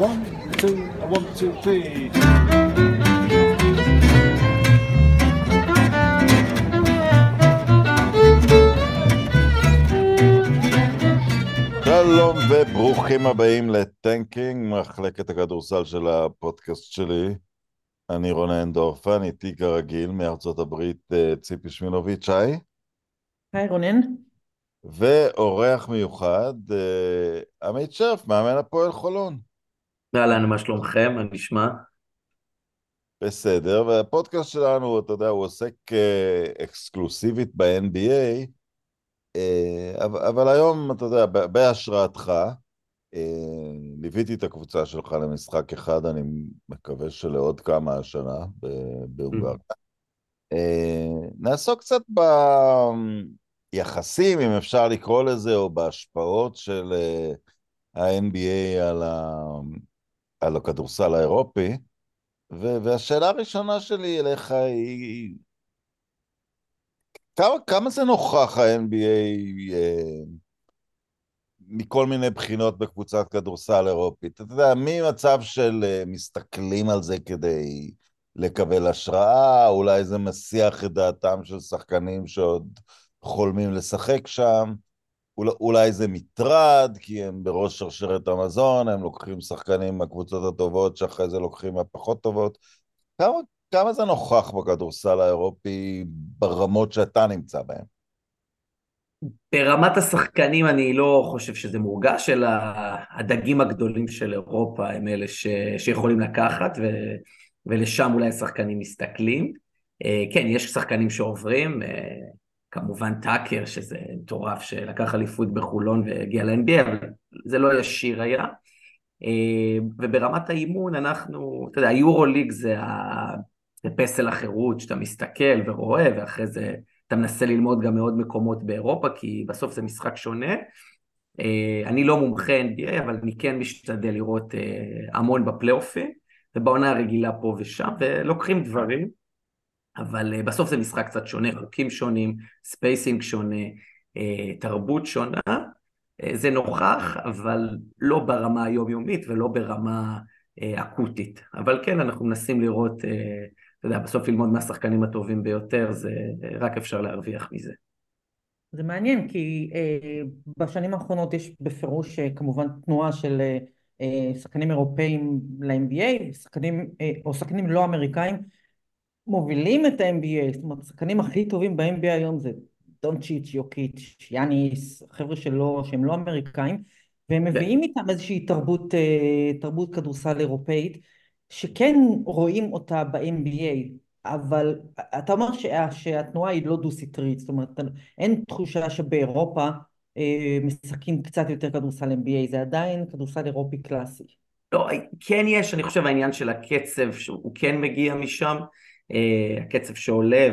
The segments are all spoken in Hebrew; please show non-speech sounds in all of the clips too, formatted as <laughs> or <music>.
one, two, one, two, three. שלום וברוכים הבאים לטנקינג, מחלקת הכדורסל של הפודקאסט שלי. אני רונן דורפן, איתי כרגיל מארצות הברית אה, ציפי שמינוביץ', היי. היי רונן. ואורח מיוחד, אה, עמית שרף, מאמן הפועל חולון. אהלן, מה שלומכם? מה נשמע? בסדר, והפודקאסט שלנו, אתה יודע, הוא עוסק אה, אקסקלוסיבית ב-NBA, אבל, אבל היום, אתה יודע, בהשראתך, ליוויתי את הקבוצה שלך למשחק אחד, אני מקווה שלעוד כמה השנה בהונגריה. Mm. נעסוק קצת ביחסים, אם אפשר לקרוא לזה, או בהשפעות של ה-NBA על, ה... על הכדורסל האירופי. והשאלה הראשונה שלי אליך היא, כמה, כמה זה נוכח ה-NBA מכל מיני בחינות בקבוצת כדורסל אירופית. אתה יודע, ממצב של uh, מסתכלים על זה כדי לקבל השראה, אולי זה מסיח את דעתם של שחקנים שעוד חולמים לשחק שם, אולי, אולי זה מטרד, כי הם בראש שרשרת המזון, הם לוקחים שחקנים מהקבוצות הטובות שאחרי זה לוקחים מהפחות טובות. כמה, כמה זה נוכח בכדורסל האירופי ברמות שאתה נמצא בהן? ברמת השחקנים אני לא חושב שזה מורגש, אלא הדגים הגדולים של אירופה הם אלה ש... שיכולים לקחת, ו... ולשם אולי השחקנים מסתכלים. אה, כן, יש שחקנים שעוברים, אה, כמובן טאקר, שזה מטורף, שלקח אליפות בחולון והגיע ל-NBA, אבל זה לא ישיר היה. אה, וברמת האימון אנחנו, אתה יודע, היורוליג זה, פסל החירות, שאתה מסתכל ורואה, ואחרי זה אתה מנסה ללמוד גם מעוד מקומות באירופה, כי בסוף זה משחק שונה. אה, אני לא מומחה NBA, אבל אני כן משתדל לראות אה, המון בפלייאופים, ובעונה הרגילה פה ושם, ולוקחים דברים, אבל אה, בסוף זה משחק קצת שונה, חוקים שונים, spacing שונה, תרבות שונה. זה נוכח, אבל לא ברמה היומיומית ולא ברמה אקוטית. אבל כן, אנחנו מנסים לראות אתה יודע, בסוף ללמוד מהשחקנים הטובים ביותר, זה רק אפשר להרוויח מזה. זה מעניין, כי אה, בשנים האחרונות יש בפירוש אה, כמובן תנועה של אה, אה שחקנים אירופאים ל-NBA, שחקנים, אה, או שחקנים לא אמריקאים, מובילים את ה-NBA, זאת אומרת, השחקנים הכי טובים ב-NBA היום זה דונצ'יץ', יוקיץ', יאניס, חבר'ה שלא, שהם לא אמריקאים, והם מביאים איתם איזושהי תרבות, אה, תרבות כדורסל אירופאית. שכן רואים אותה ב-NBA, אבל אתה אומר שה, שהתנועה היא לא דו-סטרית, זאת אומרת אין תחושה שבאירופה אה, משחקים קצת יותר כדורסל NBA, זה עדיין כדורסל אירופי קלאסי. לא, כן יש, אני חושב העניין של הקצב, שהוא כן מגיע משם, הקצב שעולה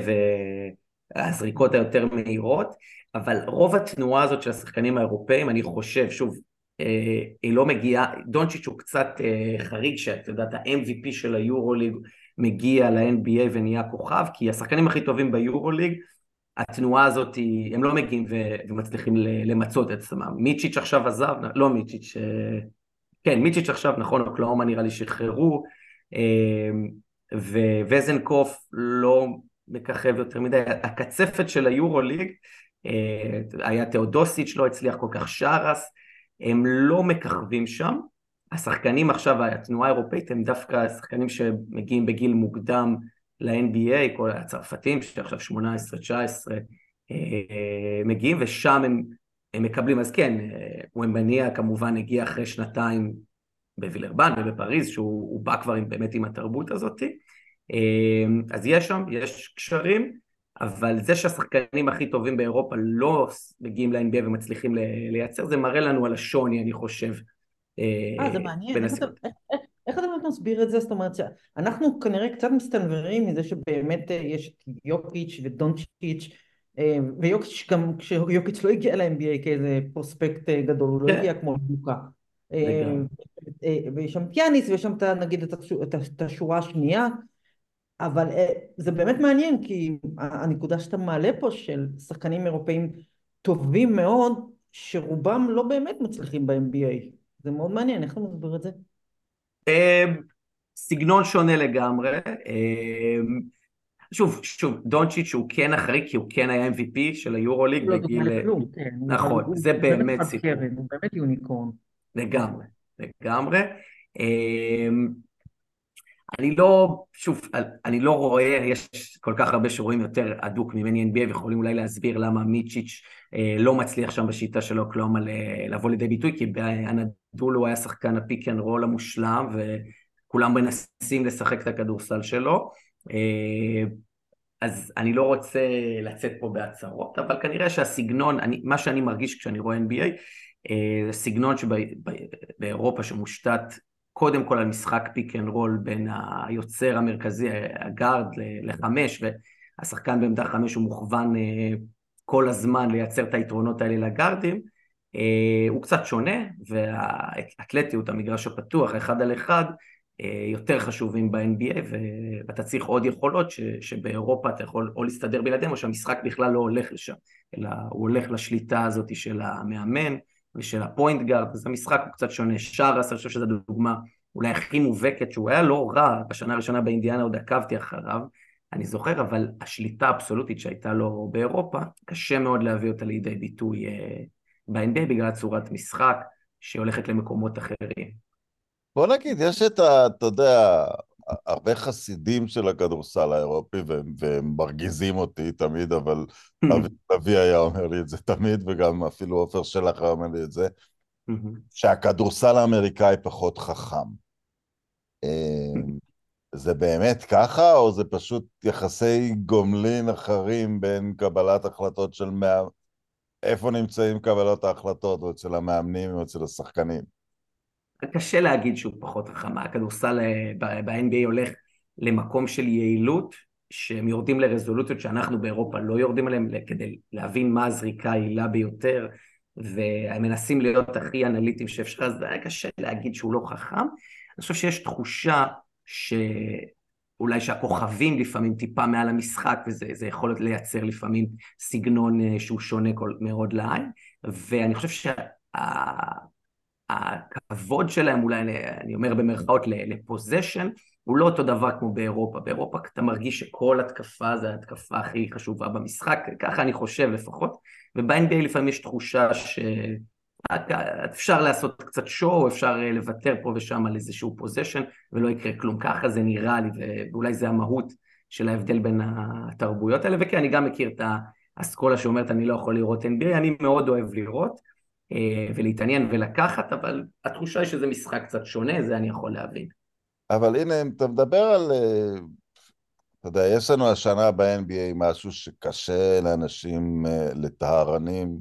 והזריקות היותר מהירות, אבל רוב התנועה הזאת של השחקנים האירופאים, אני חושב, שוב, אה, היא לא מגיעה, דונצ'יץ' הוא קצת אה, חריג, שאת יודעת, ה-MVP של היורוליג מגיע ל-NBA ונהיה כוכב, כי השחקנים הכי טובים ביורוליג, התנועה הזאת, הם לא מגיעים ומצליחים למצות את עצמם. מיצ'יץ' עכשיו עזב, לא מיצ'יץ', אה, כן, מיצ'יץ' עכשיו, נכון, אוקלאומה נראה לי שחררו, ווזנקוף לא מככב יותר מדי. הקצפת של היורוליג, היה תאודוסיץ', לא הצליח כל כך שרס, הם לא מככבים שם. השחקנים עכשיו, התנועה האירופאית, הם דווקא שחקנים שמגיעים בגיל מוקדם ל-NBA, כל הצרפתים שעכשיו 18-19 אה, מגיעים, ושם הם, הם מקבלים, אז כן, ומבניה כמובן הגיע אחרי שנתיים בווילרבן ובפריז, שהוא בא כבר עם, באמת עם התרבות הזאת. אה, אז יש שם, יש קשרים, אבל זה שהשחקנים הכי טובים באירופה לא מגיעים ל-NBA ומצליחים לייצר, זה מראה לנו על השוני, אני חושב. אה, זה מעניין. איך איך, איך אתה באמת מסביר את זה? זאת אומרת שאנחנו כנראה קצת מסתנוורים מזה שבאמת אה, יש יוקיץ' ודונצ'יץ', אה, ויוקיץ' גם כשיוקיץ' לא הגיע ל-NBA כאיזה פרוספקט גדול, הוא לא כן. הגיע כמו לוקה. ויש שם פיאניס ויש שם נגיד את השורה השנייה אבל אה, זה באמת מעניין כי הנקודה שאתה מעלה פה של שחקנים אירופאים טובים מאוד שרובם לא באמת מצליחים ב-MBA זה מאוד מעניין, איך אתה מסביר את זה? סגנון שונה לגמרי. שוב, שוב, דונצ'יץ' הוא כן אחראי, כי הוא כן היה MVP של היורוליג לא בגיל... כן. נכון, זה באמת סיפור. הוא באמת יוניקורן. לגמרי, לגמרי. אמ, אני לא, שוב, אני לא רואה, יש כל כך הרבה שרואים יותר הדוק ממני NBA ויכולים אולי להסביר למה מיצ'יץ' אה, לא מצליח שם בשיטה של אוקלהומה ל- לבוא לידי ביטוי, כי באנאדולו הוא היה שחקן ה pick and roll המושלם וכולם מנסים לשחק את הכדורסל שלו. אה, אז אני לא רוצה לצאת פה בהצהרות, אבל כנראה שהסגנון, אני, מה שאני מרגיש כשאני רואה NBA, אה, זה סגנון שבאירופה שמושתת קודם כל על משחק pick and roll בין היוצר המרכזי, הגארד, לחמש, והשחקן בעמדה חמש הוא מוכוון אה, כל הזמן לייצר את היתרונות האלה לגארדים, אה, הוא קצת שונה, והאתלטיות, המגרש הפתוח, אחד על אחד, אה, יותר חשובים ב-NBA, ואתה צריך עוד יכולות ש- שבאירופה אתה יכול או להסתדר בלעדיהם, או שהמשחק בכלל לא הולך לשם, אלא הוא הולך לשליטה הזאת של המאמן ושל הפוינט גארד, אז המשחק הוא קצת שונה. שרס, אני חושב שזו דוגמה אולי הכי מובהקת, שהוא היה לא רע, בשנה הראשונה באינדיאנה עוד עקבתי אחריו, אני זוכר, אבל השליטה האבסולוטית שהייתה לו באירופה, קשה מאוד להביא אותה לידי ביטוי אה, ב-NBA בגלל צורת משחק שהולכת למקומות אחרים. בוא נגיד, יש את ה... אתה יודע, הרבה חסידים של הכדורסל האירופי, והם, והם מרגיזים אותי תמיד, אבל אבי אבי היה אומר לי את זה תמיד, וגם אפילו עופר שלח היה אומר לי את זה, שהכדורסל האמריקאי פחות חכם. אה, זה באמת ככה, או זה פשוט יחסי גומלין אחרים בין קבלת החלטות של מה... איפה נמצאים קבלות ההחלטות, או אצל המאמנים או אצל השחקנים? קשה להגיד שהוא פחות חכם, הכדורסל אה, ב-NBA הולך למקום של יעילות, שהם יורדים לרזולוציות שאנחנו באירופה לא יורדים עליהן, כדי להבין מה הזריקה היעילה ביותר, והם מנסים להיות הכי אנליטיים שאפשר, אז היה קשה להגיד שהוא לא חכם. אני חושב שיש תחושה שאולי שהכוכבים לפעמים טיפה מעל המשחק, וזה יכול לייצר לפעמים סגנון אה, שהוא שונה מאוד לעין, ואני חושב שה... הכבוד שלהם אולי, אני אומר במרכאות, לפוזיישן, הוא לא אותו דבר כמו באירופה. באירופה אתה מרגיש שכל התקפה זה ההתקפה הכי חשובה במשחק, ככה אני חושב לפחות, וב-NBA לפעמים יש תחושה שאפשר לעשות קצת שואו, אפשר לוותר פה ושם על איזשהו פוזיישן, ולא יקרה כלום. ככה זה נראה לי, ואולי זה המהות של ההבדל בין התרבויות האלה, וכן, אני גם מכיר את האסכולה שאומרת אני לא יכול לראות NBA, אני מאוד אוהב לראות. ולהתעניין ולקחת, אבל התחושה היא שזה משחק קצת שונה, זה אני יכול להבין. אבל הנה, אם אתה מדבר על... אתה יודע, יש לנו השנה ב-NBA משהו שקשה לאנשים, לטהרנים,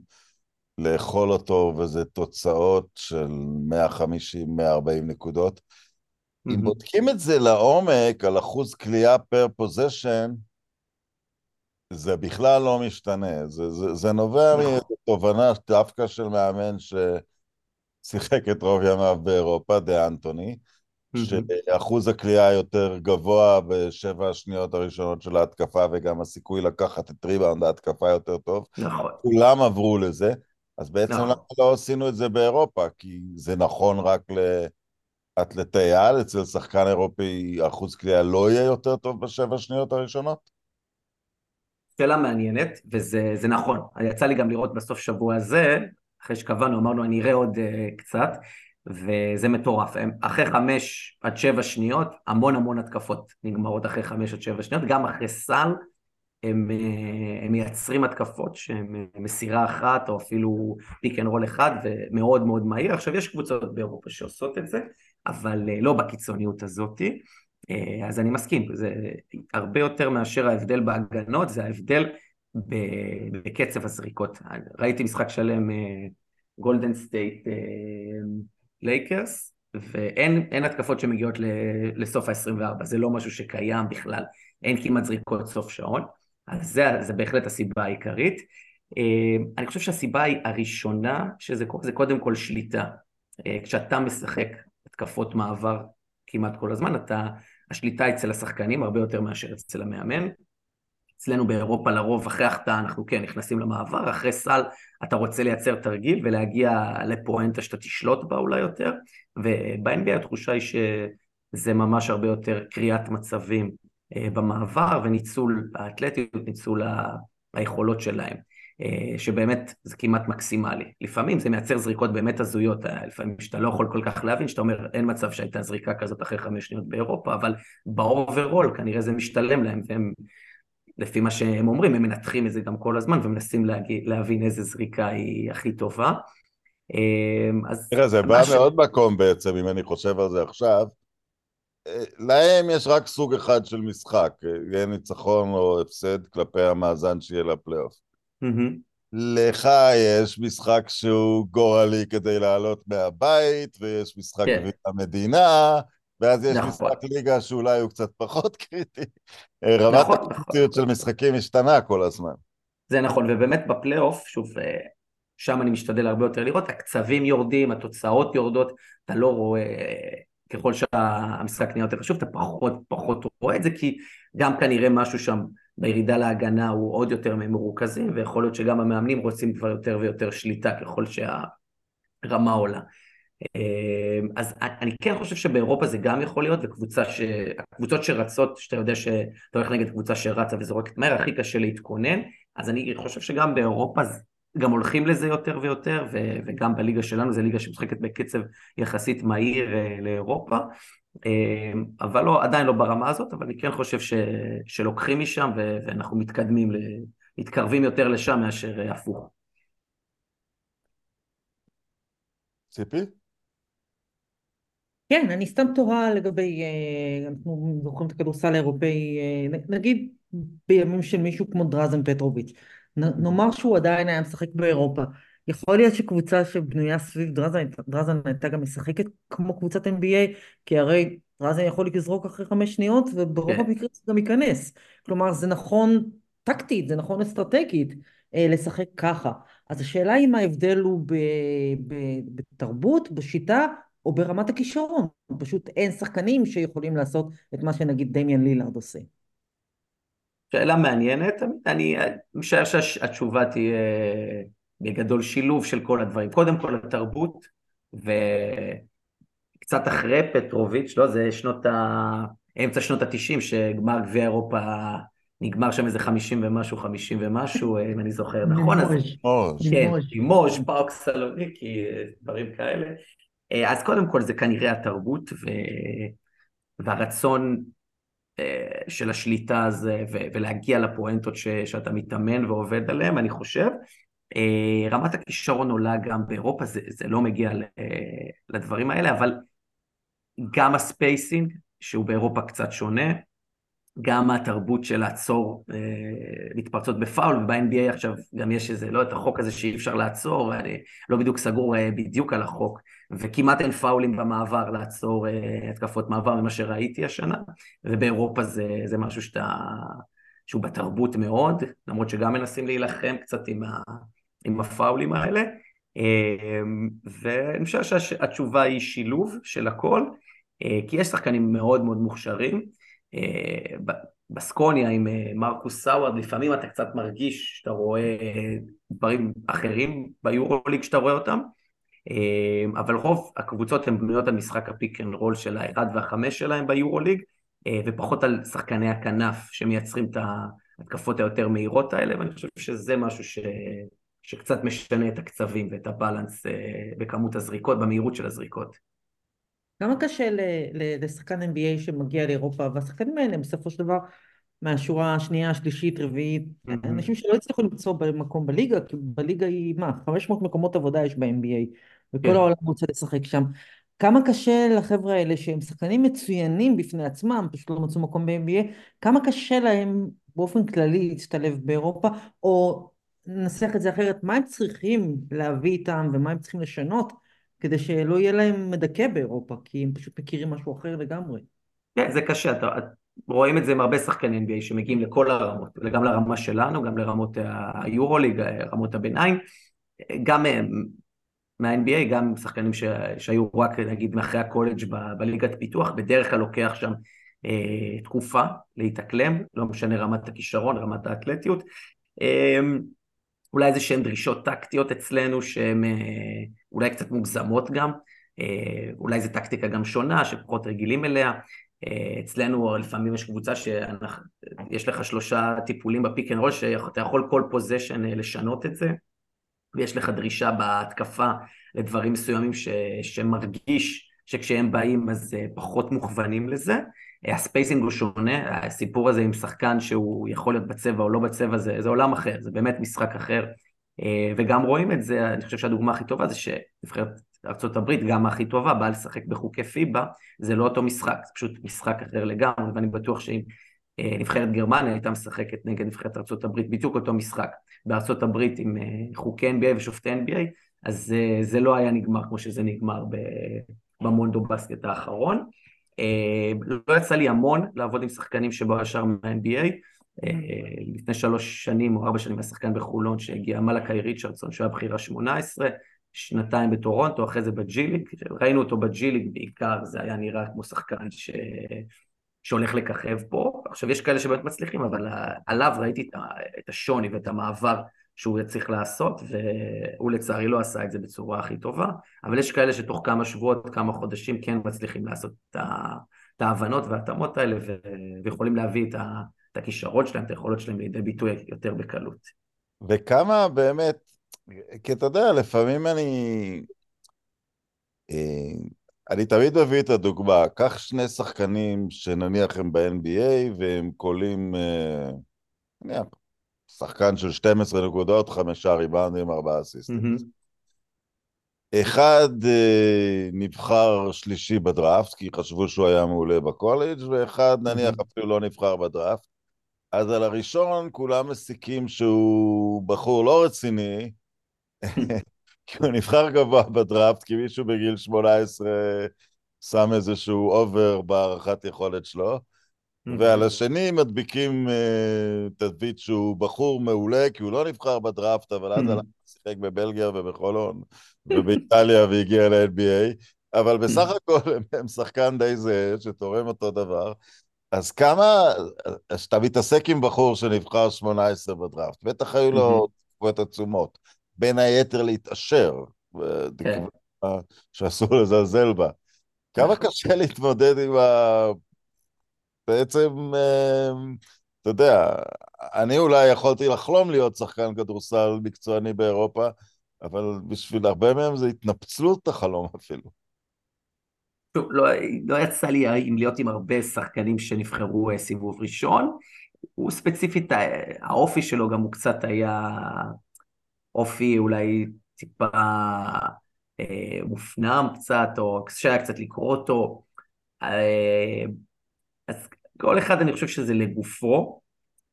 לאכול אותו, וזה תוצאות של 150-140 נקודות. Mm-hmm. אם בודקים את זה לעומק, על אחוז קליעה פר פוזיישן, זה בכלל לא משתנה, זה, זה, זה נובע מתובנה דווקא של מאמן ששיחק את רוב ימיו באירופה, דה אנטוני, שאחוז הקליעה יותר גבוה בשבע השניות הראשונות של ההתקפה, וגם הסיכוי לקחת את ריבאונד ההתקפה יותר טוב. נכון. כולם עברו לזה, אז בעצם נכון. למה לא עשינו את זה באירופה? כי זה נכון רק לאתלטי על, אצל שחקן אירופי אחוז קליעה לא יהיה יותר טוב בשבע השניות הראשונות? שאלה מעניינת, וזה נכון. יצא לי גם לראות בסוף שבוע הזה, אחרי שקבענו, אמרנו, אני אראה עוד אה, קצת, וזה מטורף. אחרי חמש עד שבע שניות, המון המון התקפות נגמרות אחרי חמש עד שבע שניות, גם אחרי סל, הם, הם מייצרים התקפות שהן מסירה אחת, או אפילו pick and roll אחד, ומאוד מאוד מהיר. עכשיו, יש קבוצות באירופה שעושות את זה, אבל לא בקיצוניות הזאתי. אז אני מסכים, זה הרבה יותר מאשר ההבדל בהגנות, זה ההבדל בקצב הזריקות. ראיתי משחק שלם גולדן סטייט לייקרס, ואין התקפות שמגיעות לסוף ה-24, זה לא משהו שקיים בכלל, אין כמעט זריקות סוף שעון, אז זה, זה בהחלט הסיבה העיקרית. אני חושב שהסיבה הראשונה, שזה זה קודם כל שליטה. כשאתה משחק התקפות מעבר כמעט כל הזמן, אתה, השליטה אצל השחקנים הרבה יותר מאשר אצל המאמן. אצלנו באירופה לרוב, אחרי החטאה אנחנו כן נכנסים למעבר, אחרי סל אתה רוצה לייצר תרגיל ולהגיע לפואנטה שאתה תשלוט בה אולי יותר, וב-NBA התחושה היא שזה ממש הרבה יותר קריאת מצבים אה, במעבר וניצול האתלטיות, ניצול היכולות שלהם. אה, שבאמת זה כמעט מקסימלי. לפעמים זה מייצר זריקות באמת הזויות, אה, לפעמים שאתה לא יכול כל כך להבין, שאתה אומר אין מצב שהייתה זריקה כזאת אחרי חמש שניות באירופה, אבל ב overall כנראה זה משתלם להם, והם, לפי מה שהם אומרים, הם מנתחים את זה גם כל הזמן ומנסים להגיד, להבין איזה זריקה היא הכי טובה. אה, אז... תראה, זה בא ש... מאוד מקום בעצם, אם אני חושב על זה עכשיו. להם יש רק סוג אחד של משחק, יהיה ניצחון או הפסד כלפי המאזן שיהיה לפלייאוף. לך יש משחק שהוא גורלי כדי לעלות מהבית, ויש משחק כן. גביע המדינה, ואז יש נכון. משחק ליגה שאולי הוא קצת פחות <laughs> קריטי. אה, רמת נכון, הקריטיות נכון. של משחקים השתנה כל הזמן. זה נכון, ובאמת בפלייאוף, שוב, אה, שם אני משתדל הרבה יותר לראות, הקצבים יורדים, התוצאות יורדות, אתה לא רואה, ככל שהמשחק נהיה יותר חשוב, אתה פחות פחות רואה את זה, כי גם כנראה משהו שם בירידה להגנה הוא עוד יותר ממרוכזים, ויכול להיות שגם המאמנים רוצים כבר יותר ויותר שליטה ככל שהרמה עולה. אה, אז אני כן חושב שבאירופה זה גם יכול להיות, וקבוצה ש... הקבוצות שרצות, שאתה יודע שאתה הולך נגד קבוצה שרצה וזורקת מהר, הכי קשה להתכונן, אז אני חושב שגם באירופה גם הולכים לזה יותר ויותר, ו... וגם בליגה שלנו, זו ליגה שמשחקת בקצב יחסית מהיר אה, לאירופה, אמ, אבל לא, עדיין לא ברמה הזאת, אבל אני כן חושב ש, שלוקחים משם ו, ואנחנו מתקדמים, מתקרבים יותר לשם מאשר אה, הפוך. ציפי? כן, אני סתם תוהה לגבי, אנחנו זוכרים את הכדורסל האירופאי, נגיד בימים של מישהו כמו דרזן פטרוביץ', נאמר שהוא עדיין היה משחק באירופה, יכול להיות שקבוצה שבנויה סביב דרזן, דרזן הייתה גם משחקת כמו קבוצת NBA, כי הרי דרזן יכול לזרוק אחרי חמש שניות, וברוב כן. המקרים זה גם ייכנס. כלומר, זה נכון טקטית, זה נכון אסטרטגית אה, לשחק ככה. אז השאלה אם ההבדל הוא ב, ב, בתרבות, בשיטה, או ברמת הכישרון. פשוט אין שחקנים שיכולים לעשות את מה שנגיד דמיאן לילארד עושה. שאלה מעניינת, אני משער שהתשובה תהיה בגדול שילוב של כל הדברים. קודם כל התרבות, וקצת אחרי פטרוביץ', לא, זה שנות ה... אמצע שנות התשעים, שגמר גביע אירופה נגמר שם איזה חמישים ומשהו, חמישים ומשהו, <laughs> אם אני זוכר נכון. לימוז'. כן, לימוז', פארק סלוניקי, דברים כאלה. אז קודם כל זה כנראה התרבות ו... והרצון אה, של השליטה הזה ולהגיע לפואנטות ש... שאתה מתאמן ועובד עליהן, אני חושב. אה, רמת הכישרון עולה גם באירופה, זה, זה לא מגיע לדברים האלה, אבל גם הספייסינג, שהוא באירופה קצת שונה, גם התרבות של לעצור אה, מתפרצות בפאול, וב-NBA עכשיו גם יש איזה, לא את החוק הזה שאי אפשר לעצור, אני לא בדיוק סגור אה, בדיוק על החוק, וכמעט אין פאולים במעבר לעצור אה, התקפות מעבר ממה שראיתי השנה, ובאירופה זה, זה משהו שאתה, שהוא בתרבות מאוד, למרות שגם מנסים להילחם קצת עם, ה, עם הפאולים האלה, אמ, ואני חושב שהתשובה היא שילוב של הכל, אה, כי יש שחקנים מאוד מאוד מוכשרים. אה, בסקוניה עם מרקוס הווארד, לפעמים אתה קצת מרגיש שאתה רואה דברים אחרים ביורוליג שאתה רואה אותם, אבל רוב הקבוצות הן בנויות על משחק ה pick and roll של האחד והחמש שלהם ביורוליג, ופחות על שחקני הכנף שמייצרים את ההתקפות היותר מהירות האלה, ואני חושב שזה משהו ש... שקצת משנה את הקצבים ואת הבלנס אה, בכמות הזריקות, במהירות של הזריקות. כמה קשה לשחקן NBA שמגיע לאירופה, והשחקנים האלה בסופו של דבר מהשורה השנייה, השלישית, רביעית, mm-hmm. אנשים שלא הצליחו למצוא במקום בליגה, כי בליגה היא, מה, 500 מקומות עבודה יש ב-NBA, וכל yeah. כן. העולם רוצה לשחק שם. כמה קשה לחבר'ה האלה שהם שחקנים מצוינים בפני עצמם, פשוט לא מצאו מקום ב-NBA, כמה קשה להם באופן כללי להצטלב באירופה, או ננסח את זה אחרת, מה הם צריכים להביא איתם ומה הם צריכים לשנות כדי שלא יהיה להם מדכא באירופה, כי הם פשוט מכירים משהו אחר לגמרי. כן, זה קשה, אתה, רואים את זה עם הרבה שחקני NBA שמגיעים לכל הרמות, גם לרמה שלנו, גם לרמות היורוליג, רמות הביניים, גם מה-NBA, גם שחקנים ש, שהיו רק נגיד מאחרי הקולג' בליגת פיתוח, בדרך כלל לוקח שם אה, תקופה להתאקלם, לא משנה רמת הכישרון, רמת האתלטיות. אה, אולי איזה שהן דרישות טקטיות אצלנו שהן אה, אולי קצת מוגזמות גם, אה, אולי זו טקטיקה גם שונה שפחות רגילים אליה. אה, אצלנו לפעמים יש קבוצה שיש לך שלושה טיפולים ב pick and roll שאתה יכול כל position לשנות את זה ויש לך דרישה בהתקפה לדברים מסוימים ש, שמרגיש שכשהם באים אז פחות מוכוונים לזה. הספייסינג הוא שונה, הסיפור הזה עם שחקן שהוא יכול להיות בצבע או לא בצבע זה, זה עולם אחר, זה באמת משחק אחר וגם רואים את זה, אני חושב שהדוגמה הכי טובה זה שנבחרת ארה"ב, גם הכי טובה, באה לשחק בחוקי פיבה, זה לא אותו משחק, זה פשוט משחק אחר לגמרי, ואני בטוח שאם אה, נבחרת גרמניה הייתה משחקת נגד נבחרת ארה"ב, בדיוק אותו משחק, בארה"ב עם אה, חוקי NBA ושופטי NBA, אז אה, זה לא היה נגמר כמו שזה נגמר במונדובאסקט האחרון. לא יצא לי המון לעבוד עם שחקנים שבאו ישר מה-NBA, לפני שלוש שנים או ארבע שנים היה שחקן בחולון שהגיע מלאקי ריצ'רדסון שהיה בחירה 18, שנתיים בטורונטו, אחרי זה ב G League, ראינו אותו ב G League בעיקר, זה היה נראה כמו שחקן ש... שהולך לככב פה. עכשיו יש כאלה שבאמת מצליחים, אבל עליו ראיתי את השוני ואת המעבר שהוא צריך לעשות, והוא לצערי לא עשה את זה בצורה הכי טובה, אבל יש כאלה שתוך כמה שבועות, כמה חודשים כן מצליחים לעשות את ההבנות וההתאמות האלה, ויכולים להביא את הכישרון שלהם, את היכולות שלהם לידי ביטוי יותר בקלות. וכמה באמת כי אתה יודע, לפעמים אני... אני תמיד מביא את הדוגמה, קח שני שחקנים שנניח הם ב-NBA והם קולים, אה, נניח, שחקן של 12 נקודות, חמישה ריבאונדים, ארבעה אסיסטים. אחד אה, נבחר שלישי בדראפט, כי חשבו שהוא היה מעולה בקולג', ואחד נניח אפילו לא נבחר בדראפט. אז על הראשון כולם מסיקים שהוא בחור לא רציני, כי הוא נבחר גבוה בדראפט, כי מישהו בגיל 18 שם איזשהו over בהערכת יכולת שלו, ועל השני מדביקים uh, תדבית שהוא בחור מעולה, כי הוא לא נבחר בדראפט, אבל אז הלך לשחק בבלגיה ובחולון ובאיטליה והגיע ל-NBA, אבל בסך הכל הם, הם שחקן די זהה, שתורם אותו דבר. אז כמה, כשאתה מתעסק עם בחור שנבחר 18 בדראפט, בטח היו לו תקופות עצומות. בין היתר להתעשר, כן. שאסור לזלזל בה. כמה נכון. קשה להתמודד עם ה... בעצם, אמ, אתה יודע, אני אולי יכולתי לחלום להיות שחקן כדורסל מקצועני באירופה, אבל בשביל הרבה מהם זה התנפצלות החלום אפילו. לא, לא יצא לי להיות עם הרבה שחקנים שנבחרו אה, סיבוב ראשון. הוא ספציפית, האופי שלו גם הוא קצת היה אופי אולי טיפה אה, מופנם קצת, או קשה היה קצת לקרוא אותו. אה, אז כל אחד אני חושב שזה לגופו.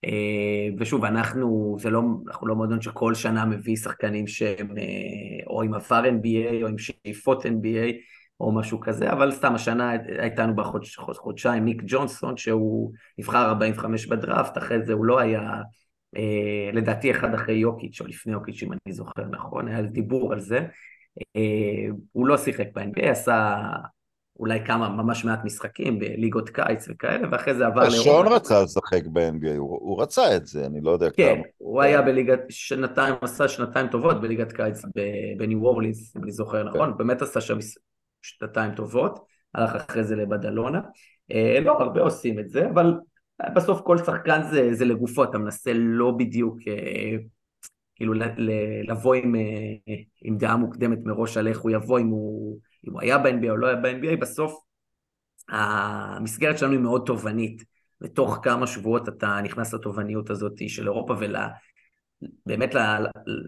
אה, ושוב, אנחנו, זה לא, אנחנו לא מועדון שכל שנה מביא שחקנים שהם אה, או עם עבר NBA או עם שאיפות NBA או משהו כזה, אבל סתם השנה הייתנו בחודשיים ניק ג'ונסון, שהוא נבחר 45 בדראפט, אחרי זה הוא לא היה לדעתי אחד אחרי יוקיץ' או לפני יוקיץ', אם אני זוכר נכון, היה דיבור על זה. אה, הוא לא שיחק ב-NBA, עשה אולי כמה, ממש מעט משחקים בליגות קיץ וכאלה, ואחרי זה עבר לאירופה. שון רצה לשחק ב-NBA, הוא, הוא רצה את זה, אני לא יודע כן, כמה. כן, הוא היה בליגת, שנתיים, עשה שנתיים טובות בליגת קיץ בניו אורליס, אם אני זוכר נכון, כן. באמת עשה שם שנתיים טובות, הלך אחרי זה לבדלונה. אה, לא הרבה עושים את זה, אבל בסוף כל שחקן זה, זה לגופו, אתה מנסה לא בדיוק אה, כאילו לבוא עם, אה, עם דעה מוקדמת מראש על איך הוא יבוא, אם הוא, אם הוא היה ב-NBA או לא היה ב-NBA, בסוף המסגרת שלנו היא מאוד תובענית, ותוך כמה שבועות אתה נכנס לתובעניות הזאת של אירופה ול... באמת, ל...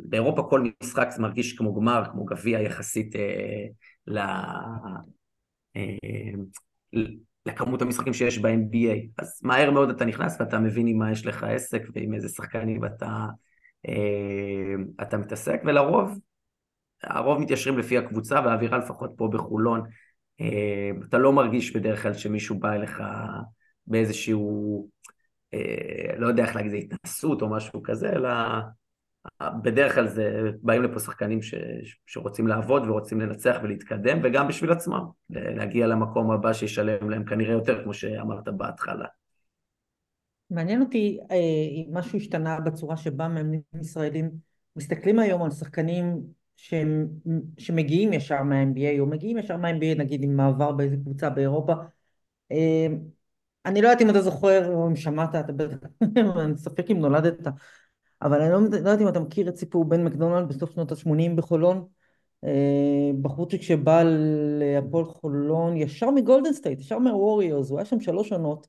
באירופה כל משחק זה מרגיש כמו גמר, כמו גביע יחסית אה, ל... אה, לכמות המשחקים שיש ב-NBA. אז מהר מאוד אתה נכנס ואתה מבין עם מה יש לך עסק ועם איזה שחקנים אתה, אה, אתה מתעסק, ולרוב, הרוב מתיישרים לפי הקבוצה, והאווירה לפחות פה בחולון, אה, אתה לא מרגיש בדרך כלל שמישהו בא אליך באיזשהו, אה, לא יודע איך להגיד, התנסות או משהו כזה, אלא בדרך כלל זה, באים לפה שחקנים ש, שרוצים לעבוד ורוצים לנצח ולהתקדם, וגם בשביל עצמם, להגיע למקום הבא שישלם להם כנראה יותר, כמו שאמרת בהתחלה. מעניין אותי אה, אם משהו השתנה בצורה שבה מאמנים ישראלים מסתכלים היום על שחקנים שהם, שמגיעים ישר מה-NBA, או מגיעים ישר מה-NBA נגיד עם מעבר באיזה קבוצה באירופה. אה, אני לא יודעת אם אתה זוכר או אם שמעת, אתה בטח, <laughs> אני ספק אם נולדת, אבל אני לא, לא יודע אם אתה מכיר את סיפור בן מקדונלד בסוף שנות ה-80 בחולון. אה, בחורצ'יק שבא להפועל חולון ישר מגולדן סטייט, ישר מהווריורס, הוא היה שם שלוש עונות.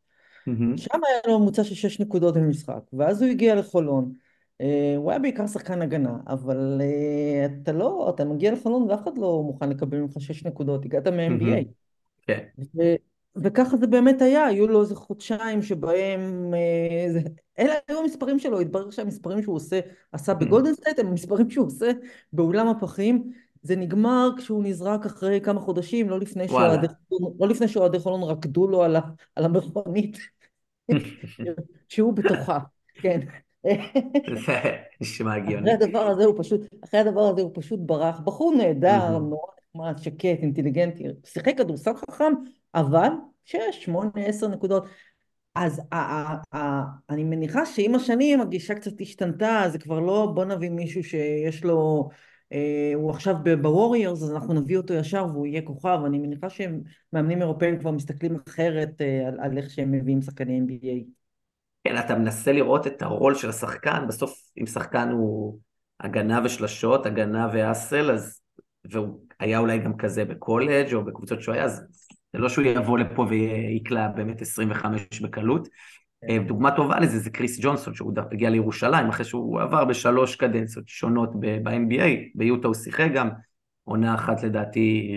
Mm-hmm. שם היה לו ממוצע של שש נקודות במשחק, ואז הוא הגיע לחולון. אה, הוא היה בעיקר שחקן הגנה, אבל אה, אתה לא, אתה מגיע לחולון ואף אחד לא מוכן לקבל ממך שש נקודות, הגעת מ-NBA. כן. וככה זה באמת היה, היו לו איזה חודשיים שבהם, אה, אלה היו המספרים שלו, התברר שהמספרים שהוא עושה, עשה בגולדן סטייט הם המספרים שהוא עושה באולם הפחים, זה נגמר כשהוא נזרק אחרי כמה חודשים, לא לפני שאוהדי חולון לא רקדו לו על, ה, על המכונית <laughs> שהוא בתוכה, כן. זה נשמע הגיוני. אחרי הדבר הזה הוא פשוט, אחרי הדבר הזה הוא פשוט ברח. בחור נהדר, נורא נחמד, שקט, אינטליגנטי, שיחק כדורסל חכם, אבל שש, שמונה, עשר נקודות. אז ה- ה- ה- אני מניחה שעם השנים הגישה קצת השתנתה, זה כבר לא בוא נביא מישהו שיש לו, אה, הוא עכשיו בווריורס, אז אנחנו נביא אותו ישר והוא יהיה כוכב. אני מניחה שמאמנים אירופאים כבר מסתכלים אחרת אה, על, על איך שהם מביאים שחקני NBA. כן, אתה מנסה לראות את הרול של השחקן, בסוף אם שחקן הוא הגנה ושלשות, הגנה ואסל, אז, והוא היה אולי גם כזה בקולג' או בקבוצות שהוא היה, אז זה לא שהוא יבוא לפה ויקלע באמת 25 בקלות. אה, דוגמה טובה לזה זה קריס ג'ונסון, שהוא הגיע לירושלים אחרי שהוא עבר בשלוש קדנציות שונות ב-NBA, ביוטה הוא שיחק גם, עונה אחת לדעתי,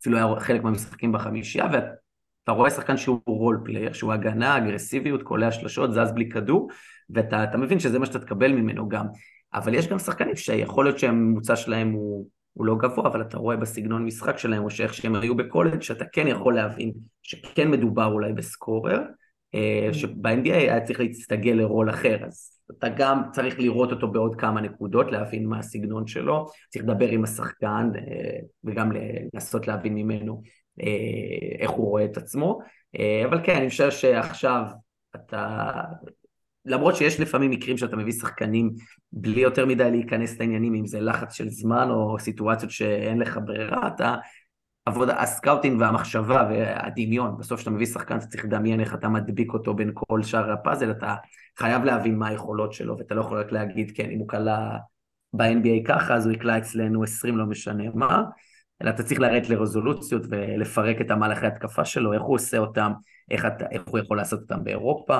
אפילו היה חלק מהמשחקים בחמישייה, ואתה רואה שחקן שהוא role player, שהוא הגנה, אגרסיביות, קולע שלשות, זז בלי כדור, ואתה מבין שזה מה שאתה תקבל ממנו גם. אבל יש גם שחקנים שיכול להיות שהממוצע שלהם הוא הוא לא גבוה, אבל אתה רואה בסגנון משחק שלהם, או שאיך שהם היו בקולג', שאתה כן יכול להבין שכן מדובר אולי בסקורר, אה, mm. שב-NBA היה צריך להסתגל לרול אחר, אז אתה גם צריך לראות אותו בעוד כמה נקודות, להבין מה הסגנון שלו, צריך לדבר עם השחקן, אה, וגם לנסות להבין ממנו אה, איך הוא רואה את עצמו, אבל כן, אני חושב שעכשיו אתה למרות שיש לפעמים מקרים שאתה מביא שחקנים בלי יותר מדי להיכנס לעניינים, אם זה לחץ של זמן או סיטואציות שאין לך ברירה, אתה... עבודה, ה scouting והמחשבה והדמיון, בסוף כשאתה מביא שחקן אתה צריך לדמיין איך אתה מדביק אותו בין כל שאר הפאזל, אתה חייב להבין מה היכולות שלו, ואתה לא יכול רק להגיד, כן, אם הוא קלע ב-NBA ככה, אז הוא יקלע אצלנו 20, לא משנה מה, אלא אתה צריך לרדת לרזולוציות ולפרק את המהלכי התקפה שלו, איך הוא עושה אותם, איך, אתה, איך הוא יכול לעשות אותם באירופה.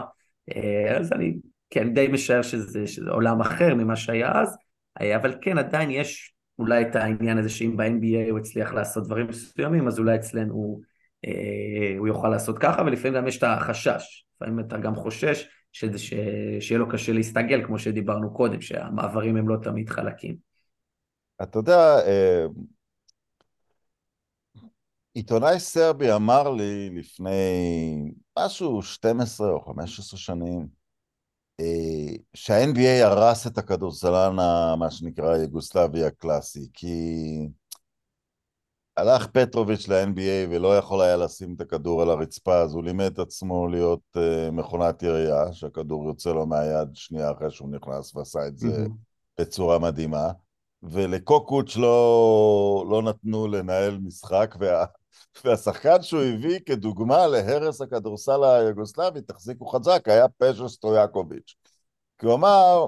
אה, אז אני כן די משער שזה, שזה עולם אחר ממה שהיה אז, אה, אבל כן עדיין יש אולי את העניין הזה שאם ב-NBA הוא הצליח לעשות דברים מסוימים, אז אולי אצלנו הוא, אה, הוא יוכל לעשות ככה, ולפעמים גם יש את החשש, לפעמים אתה גם חושש שזה, ש, שיהיה לו קשה להסתגל, כמו שדיברנו קודם, שהמעברים הם לא תמיד חלקים. אתה יודע, עיתונאי סרבי אמר לי לפני משהו 12 או 15 שנים, אה, שה-NBA הרס את הכדורסלן, מה שנקרא יוגוסלבי הקלאסי, כי הלך פטרוביץ' ל-NBA ולא יכול היה לשים את הכדור על הרצפה, אז הוא לימד את עצמו להיות uh, מכונת ירייה, שהכדור יוצא לו מהיד שנייה אחרי שהוא נכנס ועשה את זה. בצורה מדהימה. ולקוקוץ' לא, לא נתנו לנהל משחק, וה, והשחקן שהוא הביא כדוגמה להרס הכדורסל היוגוסלבי, תחזיקו חזק, היה פז'ו סטויאקוביץ'. כי הוא אמר,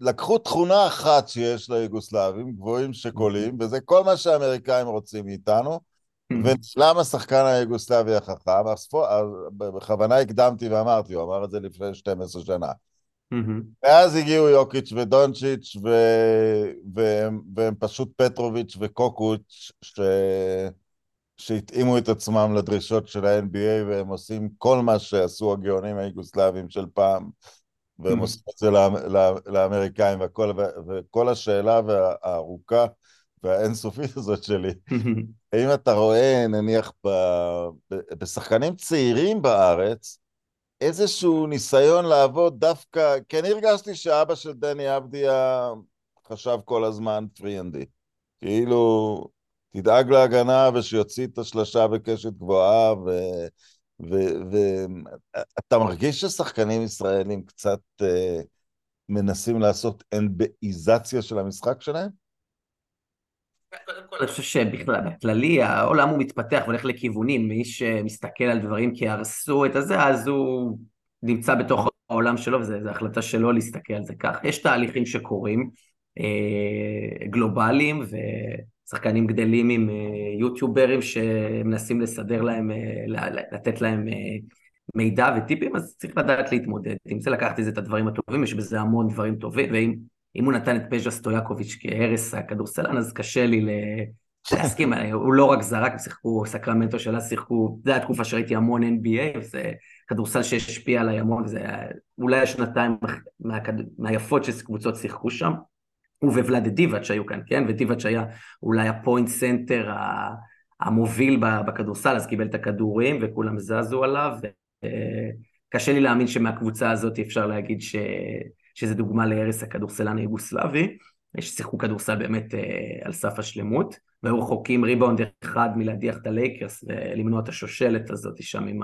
לקחו תכונה אחת שיש ליוגוסלבים, גבוהים שקולים, וזה כל מה שהאמריקאים רוצים מאיתנו, ולמה השחקן היוגוסלבי החכם? בכוונה הקדמתי ואמרתי, הוא אמר את זה לפני 12 שנה. ואז הגיעו יוקיץ' ודונצ'יץ', ו... והם, והם פשוט פטרוביץ' וקוקוץ', ש... שהתאימו את עצמם לדרישות של ה-NBA והם עושים כל מה שעשו הגאונים היוגוסלבים של פעם והם mm-hmm. עושים את זה לאמריקאים והכל, וכל השאלה הארוכה והאינסופית <laughs> הזאת שלי, mm-hmm. האם אתה רואה נניח ב, בשחקנים צעירים בארץ איזשהו ניסיון לעבוד דווקא, כי אני הרגשתי שאבא של דני אבדיה חשב כל הזמן פרי-אנדי. כאילו, תדאג להגנה ושיוציא את השלשה בקשת גבוהה, ואתה מרגיש ששחקנים ישראלים קצת uh, מנסים לעשות אנבאיזציה של המשחק שלהם? קודם כל, אני חושב שבכלל, בכללי, העולם הוא מתפתח והולך לכיוונים, מי שמסתכל על דברים כי הרסו את הזה, אז הוא נמצא בתוך העולם שלו, וזו החלטה שלו להסתכל על זה כך. יש תהליכים שקורים, אה, גלובליים, ושחקנים גדלים עם אה, יוטיוברים שמנסים לסדר להם, אה, לתת להם מידע וטיפים, אז צריך לדעת להתמודד. אם זה לקחת את הדברים הטובים, יש בזה המון דברים טובים, ואם אם הוא נתן את פז'ה סטויאקוביץ' כהרס הכדורסלן, אז קשה לי להסכים, הוא לא רק זרק, שיחקו, סקרמנטו שלה שיחקו, זו התקופה שראיתי המון NBA, וזה כדורסל שהשפיע עליי המון, וזה אולי השנתיים. מהיפות שקבוצות שיחקו שם. הוא וולאד דיבאץ' היו כאן, כן? ודיבאץ' היה אולי ה point center המוביל בכדורסל, אז קיבל את הכדורים וכולם זזו עליו. קשה לי להאמין שמהקבוצה הזאת אפשר להגיד ש... שזה דוגמה להרס הכדורסל היוגוסלבי, ששיחקו כדורסל באמת אה, על סף השלמות, והיו רחוקים ריבאונד אחד מלהדיח את הלייקרס ולמנוע את השושלת הזאת שם עם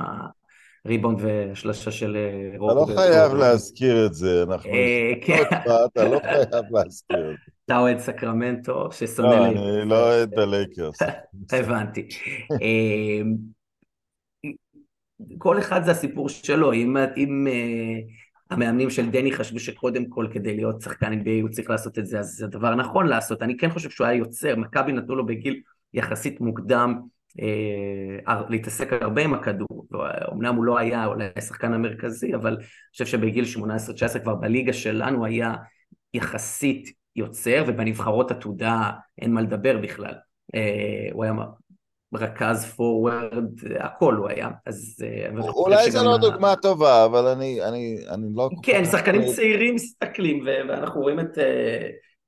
הריבאונד והשלשה של אה, רובו. אתה לא חייב להזכיר את זה, אנחנו... אה, כן. אתה לא חייב להזכיר את זה. אתה אוהד סקרמנטו ששונא לייקרס. לא, אני לא אוהד הלייקרס. <laughs> הבנתי. כל אחד זה הסיפור שלו, אם, אם המאמנים של דני חשבו שקודם כל כדי להיות שחקן NBA הוא צריך לעשות את זה, אז זה דבר נכון לעשות. אני כן חושב שהוא היה יוצר, מכבי נתנו לו בגיל יחסית מוקדם אה, להתעסק הרבה עם הכדור. אמנם הוא לא היה אולי השחקן המרכזי, אבל אני חושב שבגיל 18-19 כבר בליגה שלנו היה יחסית יוצר, ובנבחרות עתודה אין מה לדבר בכלל. אה, הוא היה רכז פורוורד, הכל הוא היה. אז... אה, אולי זו לא דוגמה טובה, אבל אני, אני, אני לא... כן, שחקנים צעירים מסתכלים, ואנחנו רואים את...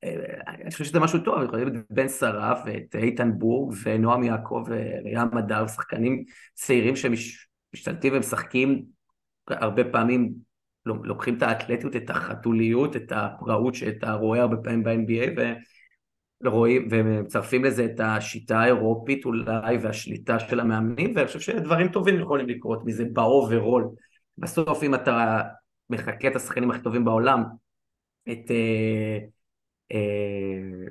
אני חושב שזה משהו טוב, אנחנו רואים את בן שרף ואת איתן בורג ונועם יעקב וים מדר, שחקנים צעירים שמשתלטים ומשחקים הרבה פעמים, לוקחים את האתלטיות, את החתוליות, את הפראות שאתה רואה הרבה פעמים ב-NBA, רואים ומצרפים לזה את השיטה האירופית אולי והשליטה של המאמנים ואני חושב שדברים טובים יכולים לקרות מזה ב overall. בסוף אם אתה מחקה את השחקנים הכי טובים בעולם, את... אה,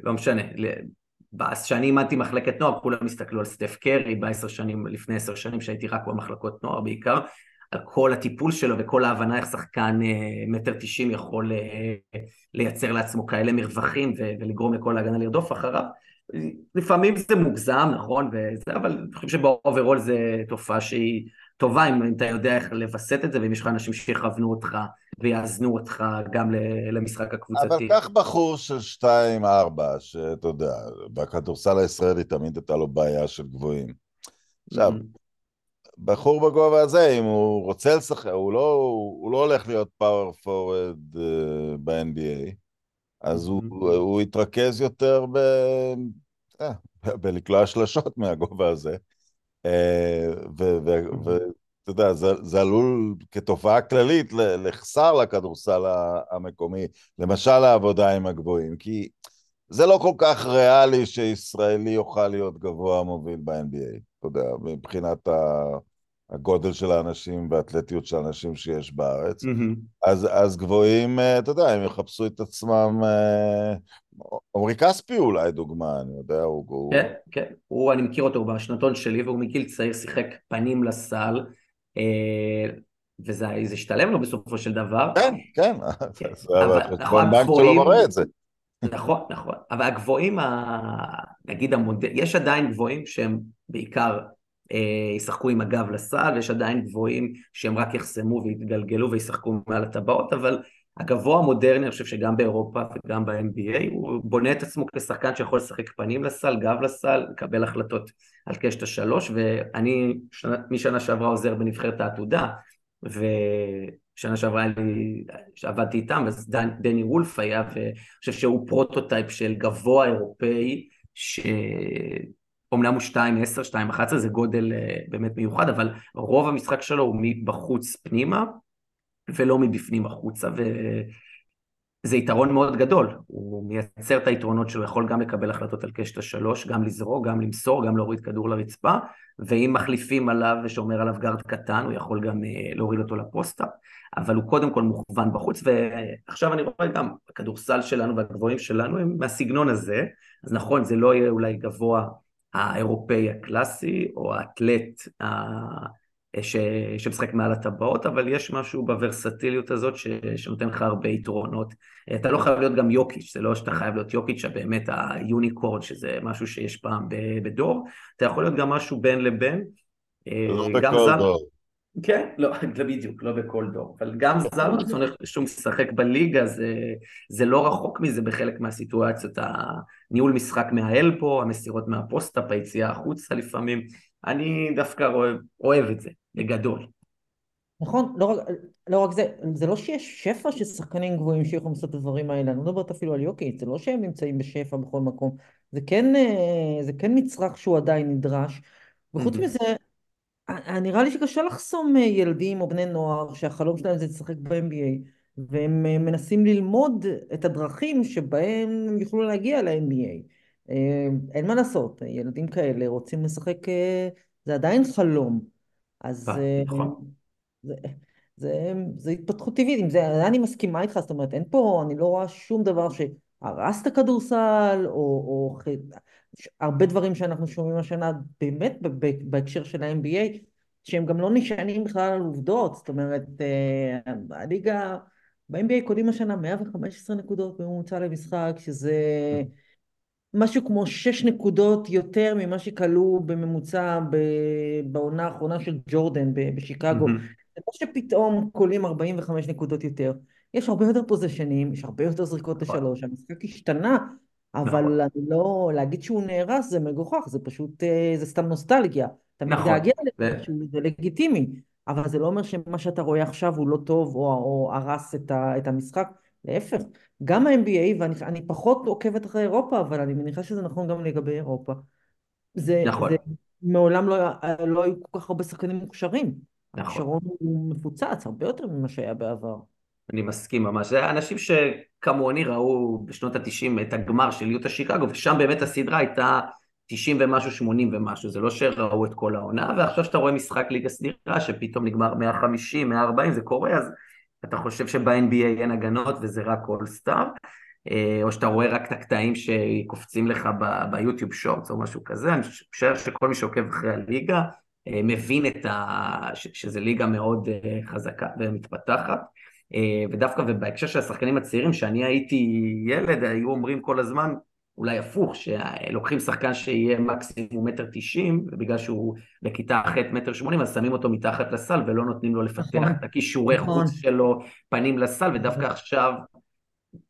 לא משנה, כשאני אימנתי מחלקת נוער כולם הסתכלו על סטף קרי בעשר שנים, לפני עשר שנים שהייתי רק במחלקות נוער בעיקר על כל הטיפול שלו וכל ההבנה איך שחקן אה, מטר תשעים יכול אה, לייצר לעצמו כאלה מרווחים ולגרום לכל ההגנה לרדוף אחריו. לפעמים זה מוגזם, נכון, וזה, אבל אני חושב שבאוברול זה תופעה שהיא טובה אם אתה יודע איך לווסת את זה, ואם יש לך אנשים שיכוונו אותך ויאזנו אותך גם למשחק הקבוצתי. אבל קח בחור של 2-4, שאתה יודע, בכדורסל הישראלי תמיד הייתה לו בעיה של גבוהים. עכשיו, mm-hmm. בחור בגובה הזה, אם הוא רוצה לשחק, הוא לא, הוא לא הולך להיות פאוור פורוורד uh, ב-NBA, אז הוא, mm-hmm. הוא יתרכז יותר ב... אה, בלקלוע שלשות מהגובה הזה. ואתה יודע, זה, זה עלול כתופעה כללית לחסר לכדורסל המקומי, למשל העבודה עם הגבוהים, כי זה לא כל כך ריאלי שישראלי יוכל להיות גבוה מוביל ב-NBA, אתה יודע, מבחינת הגודל של האנשים והאתלטיות של האנשים שיש בארץ. Mm-hmm. אז, אז גבוהים, אה, אתה יודע, הם יחפשו את עצמם... אה, עמרי כספי אולי דוגמה, אני יודע, הוא... כן, כן, הוא, אני מכיר אותו בשנתון שלי, והוא מגיל צעיר שיחק פנים לסל. אה, וזה השתלם לו בסופו של דבר. כן, כן, כן. החשבון בנק שלו מראה את זה. נכון, נכון, אבל הגבוהים, נגיד המודל, יש עדיין גבוהים שהם בעיקר אה, ישחקו עם הגב לסל, ויש עדיין גבוהים שהם רק יחסמו ויתגלגלו וישחקו מעל הטבעות, אבל הגבוה המודרני, אני חושב שגם באירופה וגם ב-NBA, הוא בונה את עצמו כשחקן שיכול לשחק פנים לסל, גב לסל, לקבל החלטות על קשת השלוש, ואני שנה, משנה שעברה עוזר בנבחרת העתודה, ושנה שעברה לי, שעבדתי איתם, אז דן, דני וולף היה, ואני חושב שהוא פרוטוטייפ של גבוה אירופאי, ש... אומנם הוא 2-10, 2-11, זה גודל uh, באמת מיוחד, אבל רוב המשחק שלו הוא מבחוץ פנימה, ולא מבפנים החוצה, וזה יתרון מאוד גדול, הוא מייצר את היתרונות שלו, יכול גם לקבל החלטות על קשת השלוש, גם לזרוק, גם למסור, גם להוריד כדור לרצפה, ואם מחליפים עליו ושומר עליו גארד קטן, הוא יכול גם אה, להוריד אותו לפוסטה, אבל הוא קודם כל מוכוון בחוץ, ועכשיו אני רואה גם, הכדורסל שלנו והגבוהים שלנו הם מהסגנון הזה, אז נכון, זה לא יהיה אולי גבוה האירופאי הקלאסי, או האתלט ש... שמשחק מעל הטבעות, אבל יש משהו בוורסטיליות הזאת ש... שנותן לך הרבה יתרונות. אתה לא חייב להיות גם יוקיץ', זה לא שאתה חייב להיות יוקיץ', שבאמת היוניקורד, שזה משהו שיש פעם בדור, אתה יכול להיות גם משהו בין לבין. לא בכל זר... דור. כן, לא, <laughs> בדיוק, לא בכל דור, אבל גם זר שהוא משחק בליגה, זה, זה לא רחוק מזה בחלק מהסיטואציות, הניהול משחק מהאלפו, המסירות מהפוסט-אפ, היציאה החוצה לפעמים, אני דווקא אוהב, אוהב את זה, בגדול. נכון, לא רק, לא רק זה, זה לא שיש שפע של שחקנים גבוהים שיכולים לעשות את הדברים האלה, אני לא מדברת אפילו על יוקיץ, זה לא שהם נמצאים בשפע בכל מקום, זה כן, אה, זה כן מצרך שהוא עדיין נדרש, וחוץ מזה, נראה לי שקשה לחסום אה, ילדים או בני נוער שהחלום שלהם זה לשחק ב-NBA, והם אה, מנסים ללמוד את הדרכים שבהם הם יוכלו להגיע ל-NBA. אה, אין מה לעשות, ילדים כאלה רוצים לשחק, אה, זה עדיין חלום. אז אה, נכון. זה, זה, זה התפתחות טבעית, עם זה אני מסכימה איתך, זאת אומרת, אין פה, אני לא רואה שום דבר שהרס את הכדורסל, או, או הרבה דברים שאנחנו שומעים השנה, באמת בהקשר של ה-NBA, שהם גם לא נשענים בכלל על עובדות, זאת אומרת, הליגה, ב-NBA קודם השנה 115 נקודות בממוצע למשחק, שזה... משהו כמו שש נקודות יותר ממה שכלו בממוצע בעונה האחרונה של ג'ורדן בשיקגו. זה לא שפתאום קולים 45 נקודות יותר. יש הרבה יותר פוזיישנים, יש הרבה יותר זריקות נכון. לשלוש, המשחק השתנה, אבל נכון. אני לא, להגיד שהוא נהרס זה מגוחך, זה פשוט, אה, זה סתם נוסטלגיה. אתה נכון. מתגעגע לזה, זה לגיטימי, אבל זה לא אומר שמה שאתה רואה עכשיו הוא לא טוב או, או הרס את, ה, את המשחק. להפך, גם ה-MBA, ואני פחות עוקבת אחרי אירופה, אבל אני מניחה שזה נכון גם לגבי אירופה. זה, נכון. זה מעולם לא, לא היו כל כך הרבה שחקנים מוכשרים. נכון. הכשרון הוא מפוצץ הרבה יותר ממה שהיה בעבר. אני מסכים ממש. זה אנשים שכמוני ראו בשנות ה-90 את הגמר של יוטה שיקגו, ושם באמת הסדרה הייתה 90 ומשהו, 80 ומשהו, זה לא שראו את כל העונה, ועכשיו שאתה רואה משחק ליגה סדירה שפתאום נגמר 150, 140, זה קורה, אז אתה חושב שב-NBA אין הגנות וזה רק אולסטאר, אה, או שאתה רואה רק את הקטעים שקופצים לך ביוטיוב שורטס או משהו כזה, אני חושב שכל מי שעוקב אחרי הליגה אה, מבין את ה... שזה ליגה מאוד אה, חזקה ומתפתחת. ודווקא ובהקשר של השחקנים הצעירים, שאני הייתי ילד, היו אומרים כל הזמן, אולי הפוך, שלוקחים שחקן שיהיה מקסימום מטר תשעים, ובגלל שהוא בכיתה ח' מטר שמונים, אז שמים אותו מתחת לסל ולא נותנים לו לפתח נכון, את הכישורי נכון. חוץ שלו פנים לסל, ודווקא נכון. עכשיו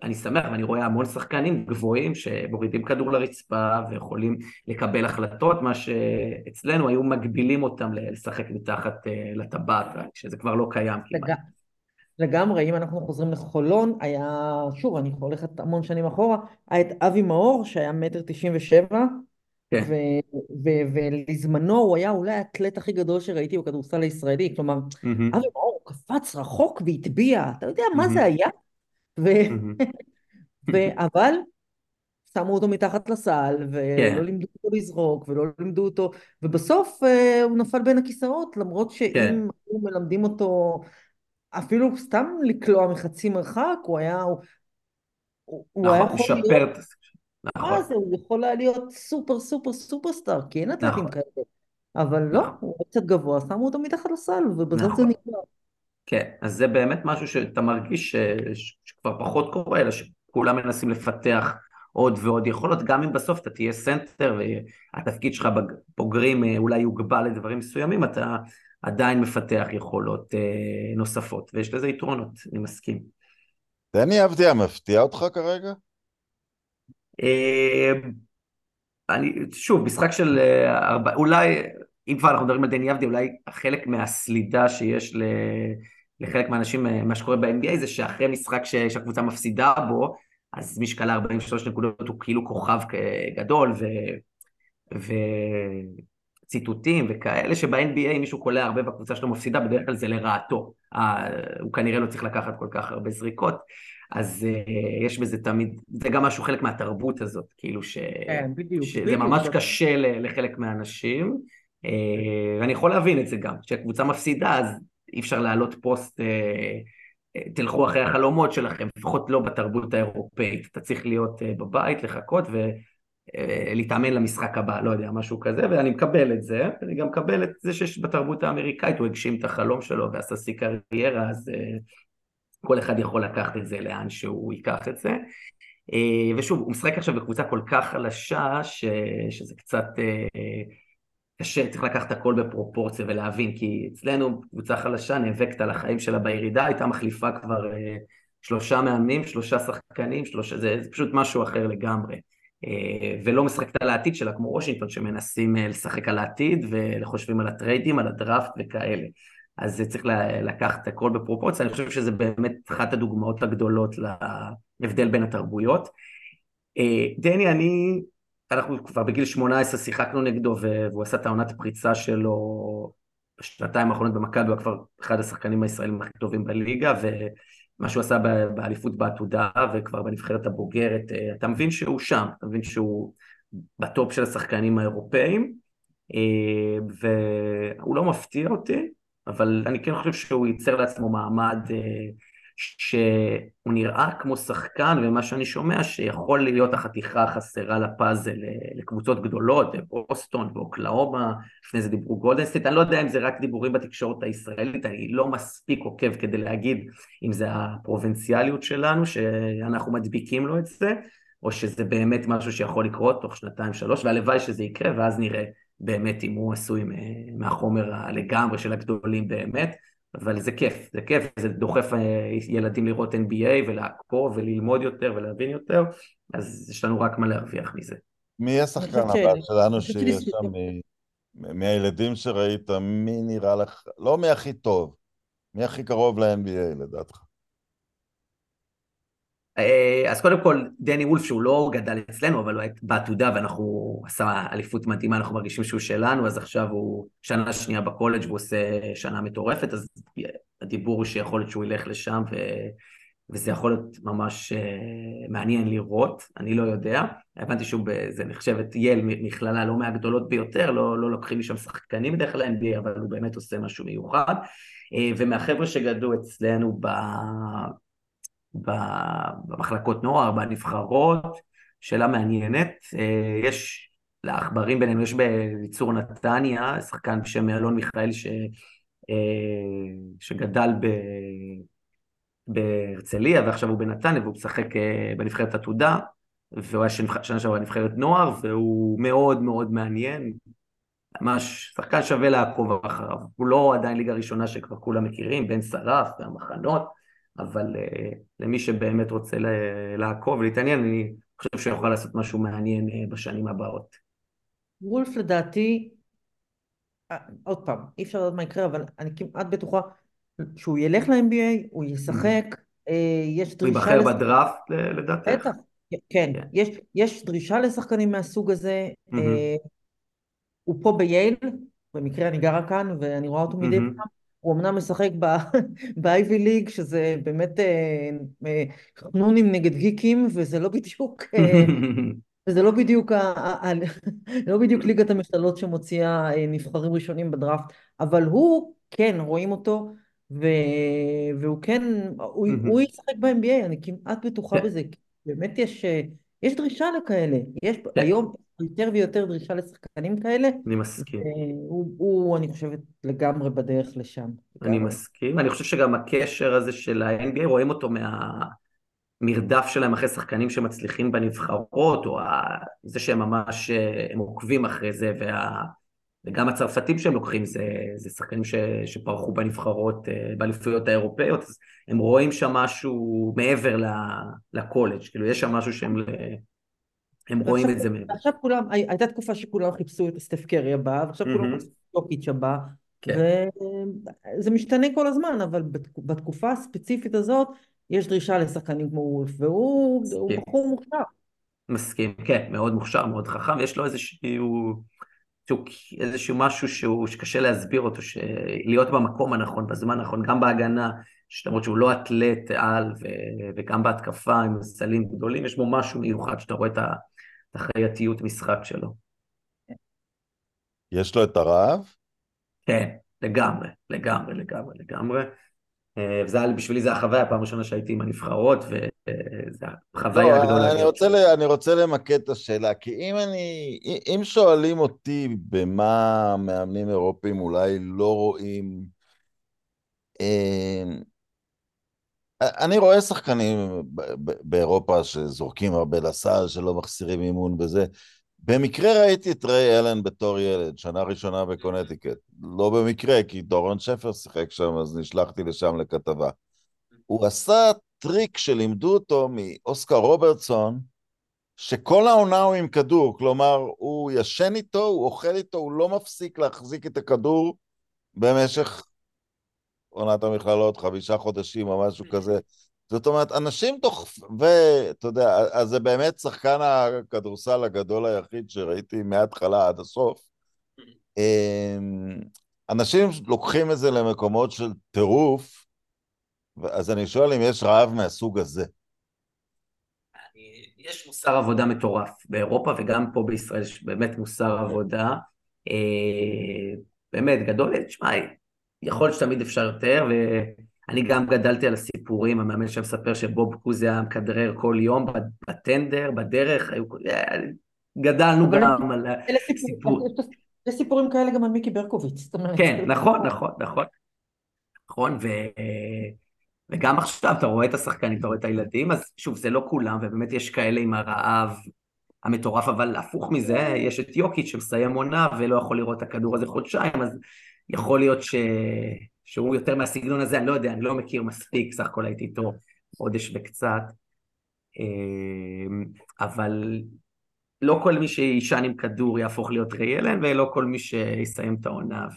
אני שמח ואני רואה המון שחקנים גבוהים שמורידים כדור לרצפה ויכולים לקבל החלטות, מה שאצלנו היו מגבילים אותם לשחק מתחת אה, לטבעת, שזה כבר לא קיים כמעט. לגמרי, אם אנחנו חוזרים לחולון, היה, שוב, אני הולכת המון שנים אחורה, היה את אבי מאור שהיה מטר תשעים ושבע, כן. ולזמנו הוא היה אולי האתלט הכי גדול שראיתי בכדורסל הישראלי, כלומר, mm-hmm. אבי מאור קפץ רחוק והטביע, אתה יודע מה mm-hmm. זה היה? ו... <laughs> ו... אבל שמו אותו מתחת לסל, ולא כן. לימדו אותו לזרוק, ולא לימדו אותו, ובסוף uh, הוא נפל בין הכיסאות, למרות שאם כן. היו מלמדים אותו אפילו סתם לקלוע מחצי מרחק, הוא היה... הוא, הוא היה נכון, יכול להיות... נכון. מה זה, הוא יכול היה להיות סופר סופר סופר סטאר, כי אין אתלטים נכון. כאלה. אבל לא, נכון. הוא קצת גבוה, שמו אותו מתחת לסל, ובזה זה נגמר. כן, אז זה באמת משהו שאתה מרגיש ש... שכבר פחות קורה, אלא שכולם מנסים לפתח עוד ועוד יכולות, גם אם בסוף אתה תהיה סנטר והתפקיד שלך בבוגרים אה, אולי יוגבל לדברים מסוימים, אתה עדיין מפתח יכולות אה, נוספות, ויש לזה יתרונות, אני מסכים. דני אבדיה מפתיע אותך כרגע? אה, אני, שוב, משחק של אה, ארבע, אולי, אם כבר אנחנו מדברים על דני אבדיה, אולי חלק מהסלידה שיש ל, לחלק מהאנשים, אה, מה שקורה ב-NBA, זה שאחרי משחק ש, שהקבוצה מפסידה בו, אז מי שקלה 43 נקודות הוא כאילו כוכב גדול, ו... ו... ציטוטים וכאלה, שב-NBA מישהו קולע הרבה והקבוצה שלו מפסידה, בדרך כלל זה לרעתו. הוא כנראה לא צריך לקחת כל כך הרבה זריקות, אז uh, יש בזה תמיד, זה גם משהו חלק מהתרבות הזאת, כאילו ש... כן, בדיוק. שזה בדיוק. ממש קשה לחלק מהאנשים, uh, ואני יכול להבין את זה גם, כשקבוצה מפסידה אז אי אפשר להעלות פוסט, תלכו אחרי החלומות שלכם, לפחות לא בתרבות האירופאית, אתה צריך להיות בבית, לחכות ו... להתאמן למשחק הבא, לא יודע, משהו כזה, ואני מקבל את זה, אני גם מקבל את זה שיש בתרבות האמריקאית, הוא הגשים את החלום שלו ועשה שיא קריירה, אז כל אחד יכול לקחת את זה לאן שהוא ייקח את זה. ושוב, הוא משחק עכשיו בקבוצה כל כך חלשה, ש... שזה קצת קשה, צריך לקחת הכל בפרופורציה ולהבין, כי אצלנו קבוצה חלשה נאבקת על החיים שלה בירידה, הייתה מחליפה כבר שלושה מאמנים, שלושה שחקנים, שלושה, זה, זה פשוט משהו אחר לגמרי. ולא משחקת על העתיד שלה כמו וושינגטון שמנסים לשחק על העתיד וחושבים על הטריידים, על הדראפט וכאלה. אז צריך לקחת הכל בפרופורציה, אני חושב שזה באמת אחת הדוגמאות הגדולות להבדל בין התרבויות. דני, אני, אנחנו כבר בגיל 18 שיחקנו נגדו והוא עשה את העונת פריצה שלו בשנתיים האחרונות במכבי, הוא כבר אחד השחקנים הישראלים הכי טובים בליגה, ו... מה שהוא עשה באליפות בעתודה וכבר בנבחרת הבוגרת, אה, אתה מבין שהוא שם, אתה מבין שהוא בטופ של השחקנים האירופאים, אה, והוא לא מפתיע אותי, אבל אני כן חושב שהוא ייצר לעצמו מעמד אה, שהוא נראה כמו שחקן, ומה שאני שומע שיכול להיות החתיכה החסרה לפאזל לקבוצות גדולות, בוסטון ואוקלהומה, לפני זה דיברו גולדן סטייט, אני לא יודע אם זה רק דיבורים בתקשורת הישראלית, אני לא מספיק עוקב כדי להגיד אם זה הפרובינציאליות שלנו, שאנחנו מדביקים לו את זה, או שזה באמת משהו שיכול לקרות תוך שנתיים שלוש, והלוואי שזה יקרה, ואז נראה באמת אם הוא עשוי מהחומר הלגמרי של הגדולים באמת. אבל זה כיף, זה כיף, זה דוחף אה, ילדים לראות NBA ולעקוב וללמוד יותר ולהבין יותר, אז יש לנו רק מה להרוויח מזה. מי השחקן הבא שלנו שיש שם, מהילדים שראית, מי נראה לך, לא מי הכי טוב, מי הכי קרוב ל-NBA לדעתך? אה, אז קודם כל, דני וולף, שהוא לא גדל אצלנו, אבל הוא היה בעתודה ואנחנו עשה אליפות מדהימה, אנחנו מרגישים שהוא שלנו, אז עכשיו הוא שנה שנייה בקולג' והוא עושה שנה מטורפת, אז הדיבור הוא שיכול להיות שהוא ילך לשם, ו... וזה יכול להיות ממש uh, מעניין לראות, אני לא יודע. הבנתי שהוא, זה נחשבת יל, מכללה לא מהגדולות ביותר, לא, לא לוקחים משם שחקנים בדרך כלל NBA, אבל הוא באמת עושה משהו מיוחד. Uh, ומהחבר'ה שגדלו אצלנו ב... במחלקות נוער, בנבחרות, שאלה מעניינת. אה, יש לעכברים בינינו, יש בייצור נתניה, שחקן בשם אלון מיכאל ש... אה, שגדל ב... בהרצליה ועכשיו הוא בנתניה והוא משחק אה, בנבחרת עתודה והוא היה שנה שעברה בנבחרת נוער והוא מאוד מאוד מעניין, ממש שחקן שווה לעקוב אחריו, הוא לא עדיין ליגה ראשונה שכבר כולם מכירים, בן שרף והמחנות, אבל uh, למי שבאמת רוצה לעקוב ולהתעניין, אני חושב שהוא יכול לעשות משהו מעניין uh, בשנים הבאות. וולף לדעתי, אה, עוד פעם, אי אפשר לדעת מה יקרה, אבל אני כמעט בטוחה שהוא ילך ל-NBA, הוא ישחק, uh, יש דרישה... הוא ייבחר בדראפט לדעתך? בטח, כן, כן. יש, יש דרישה לשחקנים מהסוג הזה, mm-hmm. uh, הוא פה בייל, במקרה אני גרה כאן ואני רואה אותו מדי פעם, הוא אמנם משחק באייבי <laughs> ליג, שזה באמת אה, אה, חנונים נגד גיקים, וזה לא בדיוק... אה, וזה לא בדיוק, לא בדיוק ליגת המשתלות שמוציאה נבחרים ראשונים בדראפט, אבל הוא, כן, רואים אותו, ו... והוא כן, הוא, הוא ישחק ב-NBA, אני כמעט בטוחה כן. בזה, באמת יש, יש דרישה לכאלה, יש כן. היום יותר ויותר דרישה לשחקנים כאלה. אני מסכים. הוא, הוא, אני חושבת, לגמרי בדרך לשם. אני לגמרי. מסכים. אני חושב שגם הקשר הזה של ה-NBA, רואים אותו מהמרדף שלהם אחרי שחקנים שמצליחים בנבחרות, או זה שהם ממש, הם עוקבים אחרי זה, וה... וגם הצרפתים שהם לוקחים זה, זה שחקנים ש, שפרחו בנבחרות, אה, באליפויות האירופאיות, אז הם רואים שם משהו מעבר לקולג', כאילו יש שם משהו שהם הם רואים את זה מהם. עכשיו כולם, הייתה תקופה שכולם חיפשו את סטף קרי הבא, ועכשיו כולם חיפשו את טוקיץ' הבא, כן. וזה משתנה כל הזמן, אבל בתקופה הספציפית הזאת, יש דרישה לשחקנים כמו וולף, והוא בחור מוכשר. מסכים, כן, מאוד מוכשר, מאוד חכם, יש לו איזשהו איזשהו משהו שהוא, שקשה להסביר אותו, להיות במקום הנכון, בזמן הנכון, גם בהגנה, למרות שהוא לא אתלט על, ו, וגם בהתקפה עם סלים גדולים, יש בו משהו מיוחד שאתה רואה את החייתיות משחק שלו. יש לו את הרעב? כן, לגמרי, לגמרי, לגמרי, לגמרי. אה, וזה היה, בשבילי זה החוויה, הפעם הראשונה שהייתי עם הנבחרות, וזו החוויה לא, הגדולה. אני רוצה, אני רוצה למקד את השאלה, כי אם אני, אם שואלים אותי במה מאמנים אירופים אולי לא רואים, אה, אני רואה שחקנים באירופה שזורקים הרבה לסל, שלא מחסירים אימון בזה. במקרה ראיתי את ריי אלן בתור ילד, שנה ראשונה בקונטיקט. לא במקרה, כי דורון שפר שיחק שם, אז נשלחתי לשם לכתבה. הוא עשה טריק שלימדו אותו מאוסקר רוברטסון, שכל העונה הוא עם כדור, כלומר, הוא ישן איתו, הוא אוכל איתו, הוא לא מפסיק להחזיק את הכדור במשך עונת המכללות, חמישה חודשים או משהו כזה. זאת אומרת, אנשים תוך... ואתה יודע, אז זה באמת שחקן הכדורסל הגדול היחיד שראיתי מההתחלה עד הסוף. אמ, אנשים לוקחים את זה למקומות של טירוף, אז אני שואל אם יש רעב מהסוג הזה. יש מוסר עבודה מטורף באירופה וגם פה בישראל יש באמת מוסר עבודה אה, באמת גדול. תשמע, יכול להיות שתמיד אפשר יותר, ואני גם גדלתי על הסיפורים, המאמן שם מספר שבוב קוזי היה מכדרר כל יום בטנדר, בדרך, היו... גדלנו גם על הסיפור. יש סיפורים כאלה גם על מיקי ברקוביץ. כן, נכון, נכון, נכון. נכון, ו... וגם עכשיו אתה רואה את השחקנים, אתה רואה את הילדים, אז שוב, זה לא כולם, ובאמת יש כאלה עם הרעב המטורף, אבל הפוך מזה, יש את יוקיץ' שמסיים עונה ולא יכול לראות את הכדור הזה חודשיים, אז יכול להיות ש... שהוא יותר מהסגנון הזה, אני לא יודע, אני לא מכיר מספיק, סך הכל הייתי איתו חודש וקצת. אמ, אבל לא כל מי שישן עם כדור יהפוך להיות ריי אלן, ולא כל מי שיסיים את העונה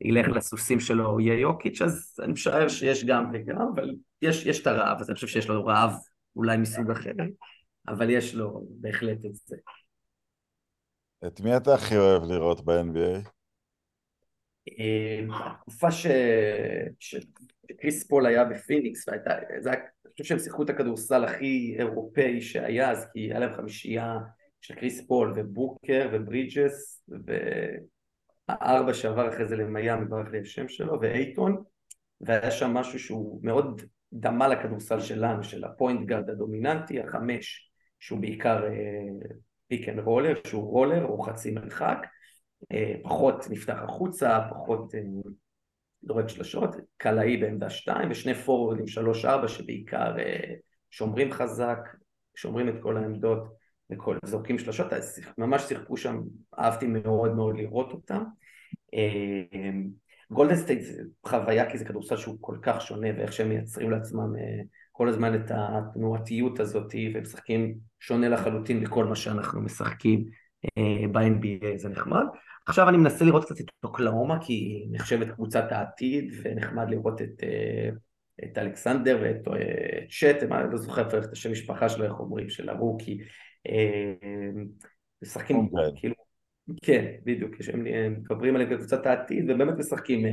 וילך לסוסים שלו הוא יהיה יוקיץ', אז אני משער שיש גם וגם, אבל יש, יש את הרעב, אז אני חושב שיש לו רעב אולי מסוג אחר, אבל יש לו בהחלט את זה. את מי אתה הכי אוהב לראות ב-NBA? התקופה שקריס פול היה בפיניקס, והייתה, זה היה, אני חושב שהם שיחקו את הכדורסל הכי אירופאי שהיה אז, כי היה להם חמישייה של קריס פול ובוקר וברידג'ס והארבע שעבר אחרי זה למיאמי, ברח לי השם שלו, ואייטון, והיה שם משהו שהוא מאוד דמה לכדורסל שלנו, של ה point guard הדומיננטי, החמש, שהוא בעיקר pick and roller, שהוא רולר, הוא חצי מרחק, אה, פחות נפתח החוצה, פחות אה, זורק שלשות, קלעי בעמדה שתיים ושני שלוש ארבע שבעיקר אה, שומרים חזק, שומרים את כל העמדות וכל, זורקים שלשות, אז ממש שיחקו שם, אהבתי מאוד מאוד לראות אותם. גולדן סטייט זה חוויה כי זה כדורסל שהוא כל כך שונה ואיך שהם מייצרים לעצמם כל הזמן את התנועתיות הזאת ומשחקים שונה לחלוטין מכל מה שאנחנו משחקים ב-NBA, זה נחמד. עכשיו אני מנסה לראות קצת את אוקלהומה, כי היא נחשבת קבוצת העתיד, ונחמד לראות את, אה, את אלכסנדר ואת אה, צ'ט, אני לא זוכר אפילו את השם משפחה שלו, איך אומרים, של ה rookie. אה, משחקים. כאילו, כן, בדיוק, הם מדברים עליהם כקבוצת העתיד, ובאמת משחקים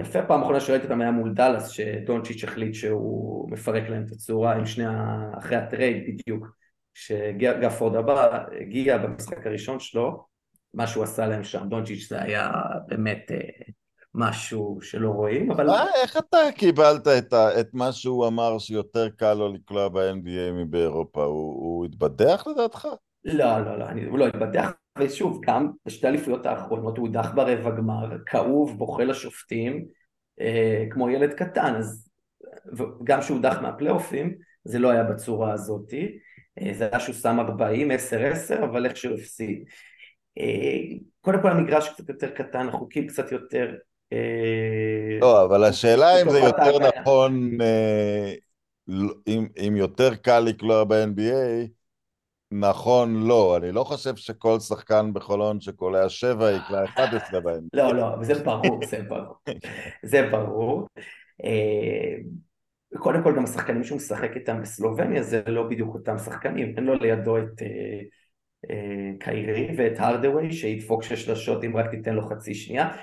יפה. פעם אחרונה שראיתי אותם היה מול דאלאס, שדונצ'יץ' החליט שהוא מפרק להם את הצורה עם שני, אחרי ה trade בדיוק, שגאפורד הבא הגיע במשחק הראשון שלו, מה שהוא עשה להם שם, דונצ'יץ' זה היה באמת אה, משהו שלא רואים, אבל... אה, איך אתה קיבלת את, ה, את מה שהוא אמר שיותר קל לו לקלוע ב-NBA מבאירופה? הוא, הוא התבדח לדעתך? לא, לא, לא, אני, הוא לא התבדח, ושוב, גם בשתי האליפויות האחרונות הוא הודח ברבע גמר, כאוב, בוכה לשופטים, אה, כמו ילד קטן, אז גם כשהוא הודח מהפלייאופים, זה לא היה בצורה הזאתי. אה, זה היה שהוא שם 40, 10-10, אבל איך שהוא הפסיד. אה, קודם כל המגרש קצת יותר קטן, החוקים קצת יותר... אה, לא, אבל השאלה אם זה יותר נכון, אה, אם יותר קל לקלוע ב-NBA, נכון, לא. אני לא חושב שכל שחקן בחולון שקולע שבע יקלע 11 ב-NBA. לא, לא, זה ברור, זה ברור. <laughs> זה ברור. קודם כל גם השחקנים שהוא משחק איתם בסלובניה זה לא בדיוק אותם שחקנים, אין לו לידו את... קיירי ואת הרדווי שידפוק שש שלשות אם רק תיתן לו חצי שנייה.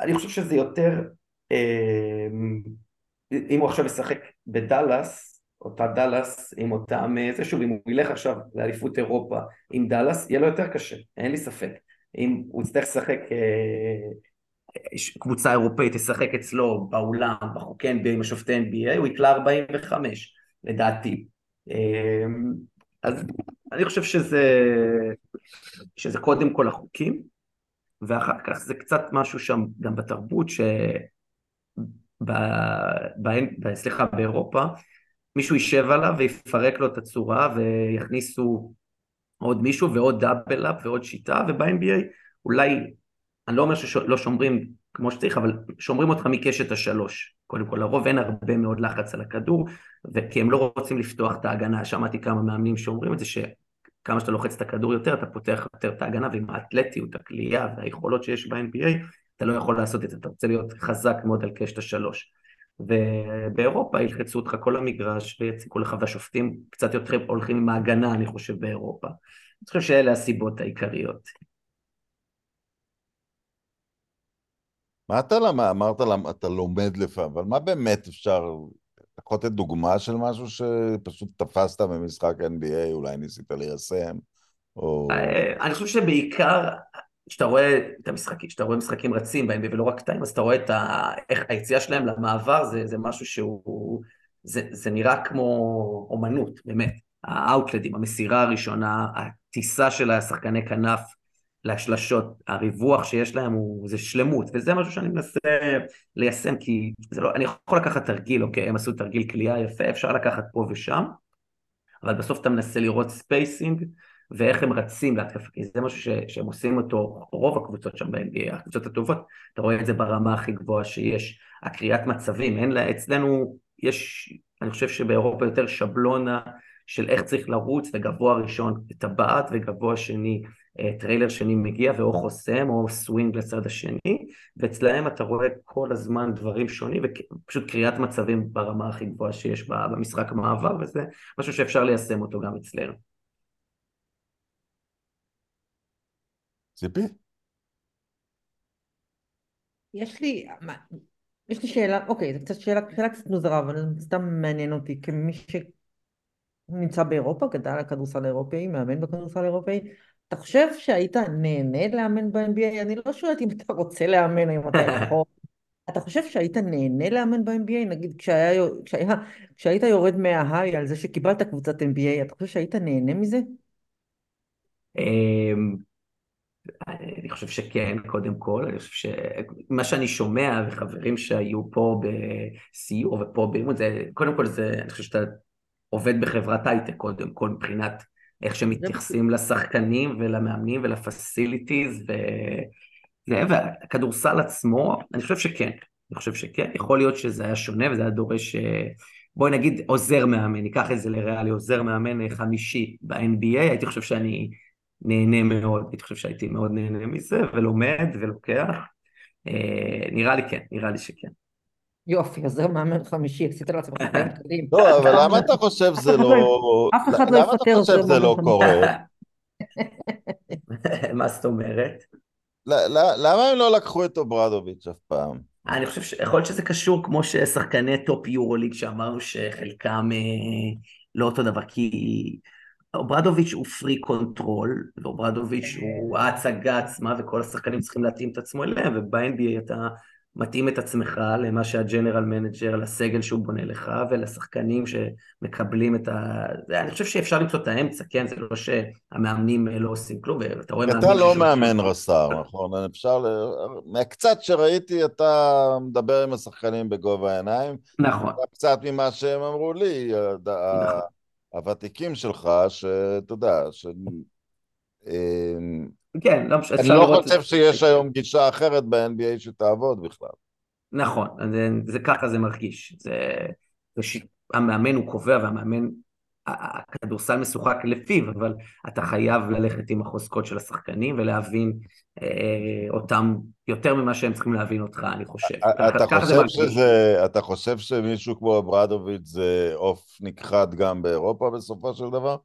אני חושב שזה יותר, אם הוא עכשיו ישחק בדאלאס, אותה דאלאס עם אותם, זה שוב, אם הוא ילך עכשיו לאליפות אירופה עם דאלאס, יהיה לו יותר קשה, אין לי ספק. אם הוא יצטרך לשחק קבוצה אירופאית תשחק אצלו באולם, בחוקי NBA עם השופטי NBA, הוא יקלע 45 לדעתי. אז אני חושב שזה, שזה קודם כל החוקים, ואחר כך זה קצת משהו שם גם בתרבות, ש... סליחה, באירופה, מישהו יישב עליו ויפרק לו את הצורה ויכניסו עוד מישהו ועוד דאבל אפ ועוד שיטה, וב-NBA אולי אני לא אומר שלא שומרים כמו שצריך, אבל שומרים אותך מקשת השלוש. קודם כל, לרוב אין הרבה מאוד לחץ על הכדור, כי הם לא רוצים לפתוח את ההגנה. שמעתי כמה מאמנים שאומרים את זה, שכמה שאתה לוחץ את הכדור יותר, אתה פותח יותר את ההגנה, ועם האתלטיות, הכלייה והיכולות שיש ב-NBA, אתה לא יכול לעשות את זה, אתה רוצה להיות חזק מאוד על קשת השלוש. ובאירופה ילחצו אותך כל המגרש ויציקו לך, והשופטים קצת יותר הולכים עם ההגנה, אני חושב, באירופה. אני חושב שאלה הסיבות העיקריות. מה אתה למה? אמרת למה אתה לומד לפעמים, אבל מה באמת אפשר... יכול לתת דוגמה של משהו שפשוט תפסת במשחק NBA, אולי ניסית ליישם, או... אה, אני חושב שבעיקר, כשאתה רואה את המשחקים, כשאתה רואה משחקים רצים בהם, ולא רק קטעים, אז אתה רואה את ה... איך היציאה שלהם למעבר, זה, זה משהו שהוא... זה, זה נראה כמו אומנות, באמת. האאוטלדים, המסירה הראשונה, הטיסה של השחקני כנף, לשלשות, הריווח שיש להם הוא, זה שלמות, וזה משהו שאני מנסה ליישם, כי זה לא, אני יכול לקחת תרגיל, אוקיי, הם עשו תרגיל קליעה יפה, אפשר לקחת פה ושם, אבל בסוף אתה מנסה לראות spacing, ואיך הם רצים להתקפה, כי זה משהו ש, שהם עושים אותו, רוב הקבוצות שם ב-NBA, הקבוצות הטובות, אתה רואה את זה ברמה הכי גבוהה שיש, הקריאת מצבים, אין לה, אצלנו יש, אני חושב שבאירופה יותר שבלונה של איך צריך לרוץ, וגבוה ראשון טבעת וגבוה שני trailer שני מגיע ואו חוסם או סווינג לצד השני, ואצלהם אתה רואה כל הזמן דברים שונים ופשוט קריאת מצבים ברמה הכי גבוהה שיש במשחק המעבר, וזה משהו שאפשר ליישם אותו גם אצלנו. ציפי? יש לי, יש לי שאלה, אוקיי, זו קצת שאלה, שאלה קצת מוזרה, אבל זה סתם מעניין אותי, כמי שנמצא באירופה, גדל על כדורסל אירופאי, מאמן בכדורסל אירופאי, אתה חושב שהיית נהנה לאמן ב-NBA? אני לא שואלת אם אתה רוצה לאמן, אם אתה יכול. <laughs> אתה חושב שהיית נהנה לאמן ב-NBA? נגיד כשהיה, כשהיה, כשהיית יורד מההיי על זה שקיבלת קבוצת NBA, אתה חושב שהיית נהנה מזה? אמ, אני חושב שכן, קודם כל, אני חושב שמה שאני שומע וחברים שהיו פה בסיור ופה באימון, זה, קודם כל זה, אני חושב שאתה עובד בחברת הייטק קודם כל מבחינת איך שמתייחסים לשחקנים ולמאמנים ולפסיליטיז ו... והכדורסל עצמו, אני חושב שכן, אני חושב שכן, יכול להיות שזה היה שונה וזה היה דורש, בואי נגיד עוזר מאמן, ניקח את זה לריאלי, עוזר מאמן חמישי ב-NBA, הייתי חושב שאני נהנה מאוד, הייתי חושב שהייתי מאוד נהנה מזה ולומד ולוקח, אה, נראה לי כן, נראה לי שכן. יופי, עוזר מאמן חמישי, עשית לעצמך חיים קטנים. לא, אבל למה אתה חושב זה לא... אף אחד לא יפטר למה אתה חושב זה לא קורה? <laughs> מה זאת אומרת? למה הם לא לקחו את אוברדוביץ' אף פעם? אני חושב שיכול להיות שזה קשור כמו ששחקני top יורוליג שאמרנו שחלקם אה, לא אותו דבר, כי אוברדוביץ' הוא פריק control, ואוברדוביץ' הוא ההצגה עצמה וכל השחקנים צריכים להתאים את עצמו אליהם, וב-NBA אתה מתאים את עצמך למה שה general manager, לסגל שהוא בונה לך ולשחקנים שמקבלים את ה... אני חושב שאפשר למצוא את האמצע, כן? זה לא שהמאמנים לא עושים כלום, ואתה רואה. אתה לא מאמן רס"ר, נכון? אפשר... ל... מהקצת שראיתי, אתה מדבר עם השחקנים בגובה העיניים. נכון. קצת ממה שהם אמרו לי, נכון. הוותיקים שלך, שאתה יודע, כן, לא משנה. אני לא חושב שיש היום גישה אחרת ב-NBA שתעבוד בכלל. נכון, זה, זה ככה זה מרגיש. זה, זה ש... המאמן הוא קובע והמאמן, הכדורסל משוחק לפיו, אבל אתה חייב ללכת עם החוזקות של השחקנים ולהבין אה, אותם יותר ממה שהם צריכים להבין אותך, אני חושב. אתה, ככה, חושב, שזה, אתה חושב שמישהו כמו אברדוביץ' זה עוף נכחד גם באירופה בסופו של דבר?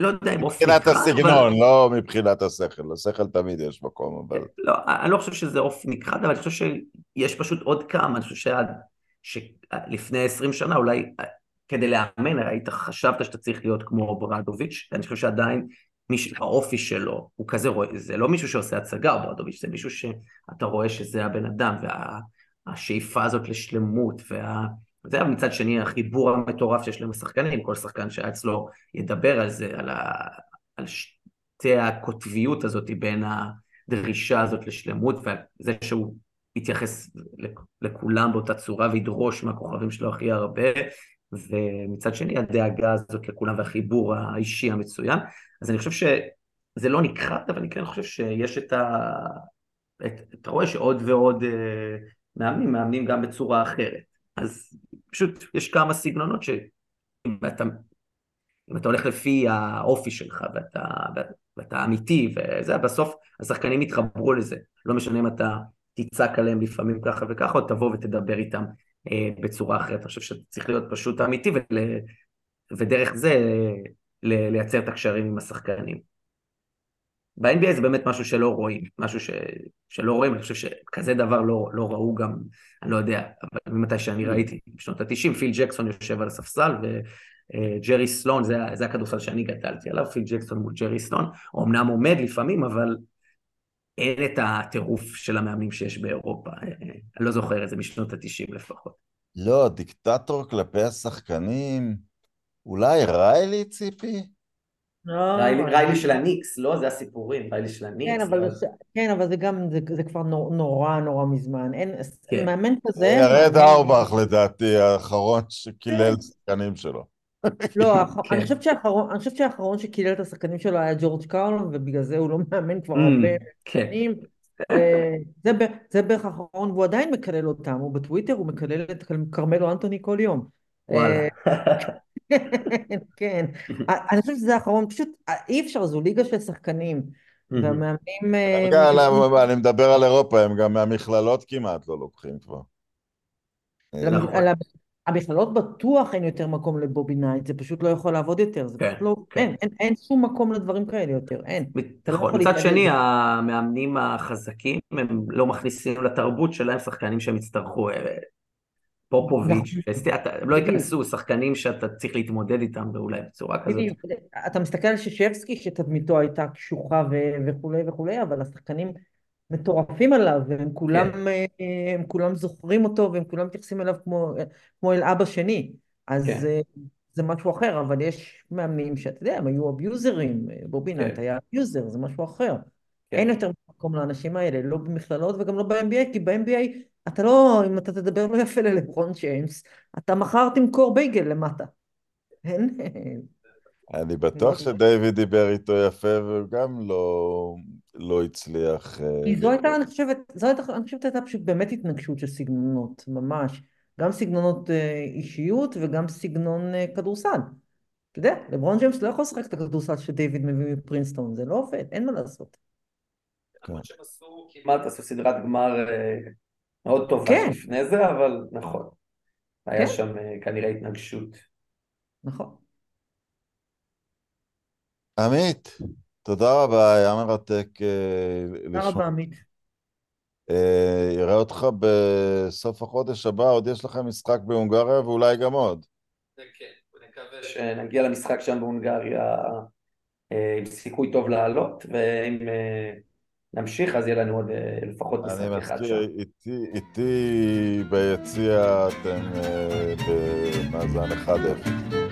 לא יודע אם עוף מבחינת נכחד, הסגנון, אבל... לא מבחינת השכל. לשכל תמיד יש מקום, אבל... לא, אני לא חושב שזה עוף נכחד, אבל אני חושב שיש פשוט עוד כמה, אני חושב שעד, שלפני 20 שנה אולי כדי לאמן, היית חשבת שאתה צריך להיות כמו אוברדוביץ', ואני חושב שעדיין מישהו, האופי שלו הוא כזה, זה לא מישהו שעושה הצגה, אוברדוביץ', זה מישהו שאתה רואה שזה הבן אדם, והשאיפה הזאת לשלמות, וה... זה היה מצד שני החיבור המטורף שיש להם לשחקנים, כל שחקן שהיה אצלו ידבר על זה, על, ה... על שתי הקוטביות הזאת בין הדרישה הזאת לשלמות, וזה שהוא יתייחס לכולם באותה צורה וידרוש מהכוכבים שלו הכי הרבה, ומצד שני הדאגה הזאת לכולם והחיבור האישי המצוין. אז אני חושב שזה לא נכחד, אבל אני כן חושב שיש את ה... את, אתה רואה שעוד ועוד uh, מאמנים, מאמנים גם בצורה אחרת. אז פשוט יש כמה סגנונות שאם אתה, אם אתה הולך לפי האופי שלך ואתה, ואתה אמיתי וזה, בסוף השחקנים יתחברו לזה. לא משנה אם אתה תצעק עליהם לפעמים ככה וככה, או תבוא ותדבר איתם אה, בצורה אחרת. אני חושב שצריך להיות פשוט אמיתי ול... ודרך זה ל... לייצר את הקשרים עם השחקנים. ב-NBA זה באמת משהו שלא רואים, משהו ש... שלא רואים, אני חושב שכזה דבר לא, לא ראו גם, אני לא יודע, אבל ממתי שאני ראיתי, בשנות ה-90, פיל ג'קסון יושב על הספסל, וג'רי אה, סלון, זה, זה הכדורסל שאני גדלתי עליו, פיל ג'קסון מול ג'רי סלון, אמנם עומד לפעמים, אבל אין את הטירוף של המאמנים שיש באירופה. אה, אני לא זוכר את זה משנות ה-90 לפחות. לא, דיקטטור כלפי השחקנים, אולי ריילי ציפי? לא, ריילי של הניקס, לא? זה הסיפורים, ריילי של הניקס. כן, אבל, כן, אבל זה גם, זה, זה כבר נורא נורא מזמן. אין, כן. מאמן כזה... ירד אורבך לדעתי, האחרון שקילל כן. שחקנים שלו. לא, <laughs> כן. אני חושבת שהאחרון, שקילל את השחקנים שלו היה ג'ורג' קארל, ובגלל זה הוא לא מאמן כבר mm, הרבה כן. שנים. אה, זה בערך האחרון, והוא עדיין מקלל אותם, הוא בטוויטר, הוא מקלל את כרמלו אנטוני כל יום. כן, <laughs> אני חושבת שזה האחרון, פשוט אי אפשר, זו ליגה של שחקנים. והמאמנים... אה, אני מדבר על אירופה, הם גם מהמכללות כמעט לא לוקחים כבר. המכללות בטוח אין יותר מקום לבובי נייט, זה פשוט לא יכול לעבוד יותר, זה כן, פשוט לא, כן. אין, אין, אין שום מקום לדברים כאלה יותר, אין. לא נכון, מצד שני המאמנים החזקים הם לא מכניסים לתרבות שלהם שחקנים שהם יצטרכו, אה, פופוביץ', נכון. הם לא ייכנסו, שחקנים שאתה צריך להתמודד איתם ואולי בצורה כזאת. אתה מסתכל על שז'שבסקי שתדמיתו הייתה קשוחה וכולי וכולי, אבל השחקנים מטורפים עליו, והם כולם, כן. אה, הם כולם זוכרים אותו, והם כולם מתייחסים אליו כמו, כמו אל אבא שני. אז כן. זה, זה משהו אחר, אבל יש מאמנים שאתה יודע, הם היו abuser ים, בובי נייט כן. היה abuser, זה משהו אחר. כן. אין יותר מקום לאנשים האלה, לא במכללות וגם לא ב-NBA, כי ב-NBA אתה לא, אם אתה תדבר לא יפה ללברון ג'יימס, אתה מחר תמכור בייגל למטה. אין... אני בטוח שדייוויד דיבר איתו יפה והוא גם לא, לא הצליח. אה, כי זו הייתה, אני חושבת, זו הייתה, אני חושבת הייתה פשוט באמת התנגשות של סגנונות, ממש. גם סגנונות אה, אישיות וגם סגנון אה, כדורסל. אתה יודע, לברון ג'יימס לא יכול לשחק את הכדורסל שדייוויד מביא מפרינסטון, זה לא עובד, אין מה לעשות. עשו כמעט, עשו סדרת גמר מאוד טובה כן. לפני זה, אבל נכון. היה כן. שם כנראה התנגשות. נכון. עמית, תודה רבה, היה מרתק. אה, תודה רבה, עמית. אה, יראה אותך בסוף החודש הבא, עוד יש לכם משחק בהונגריה ואולי גם עוד. כן, נקווה שנגיע למשחק שם בהונגריה אה, עם סיכוי טוב לעלות, ואם נמשיך אז יהיה לנו עוד לפחות משחק אחד שם. אני מזכיר, איתי ביציע אתם במאזן 1-0.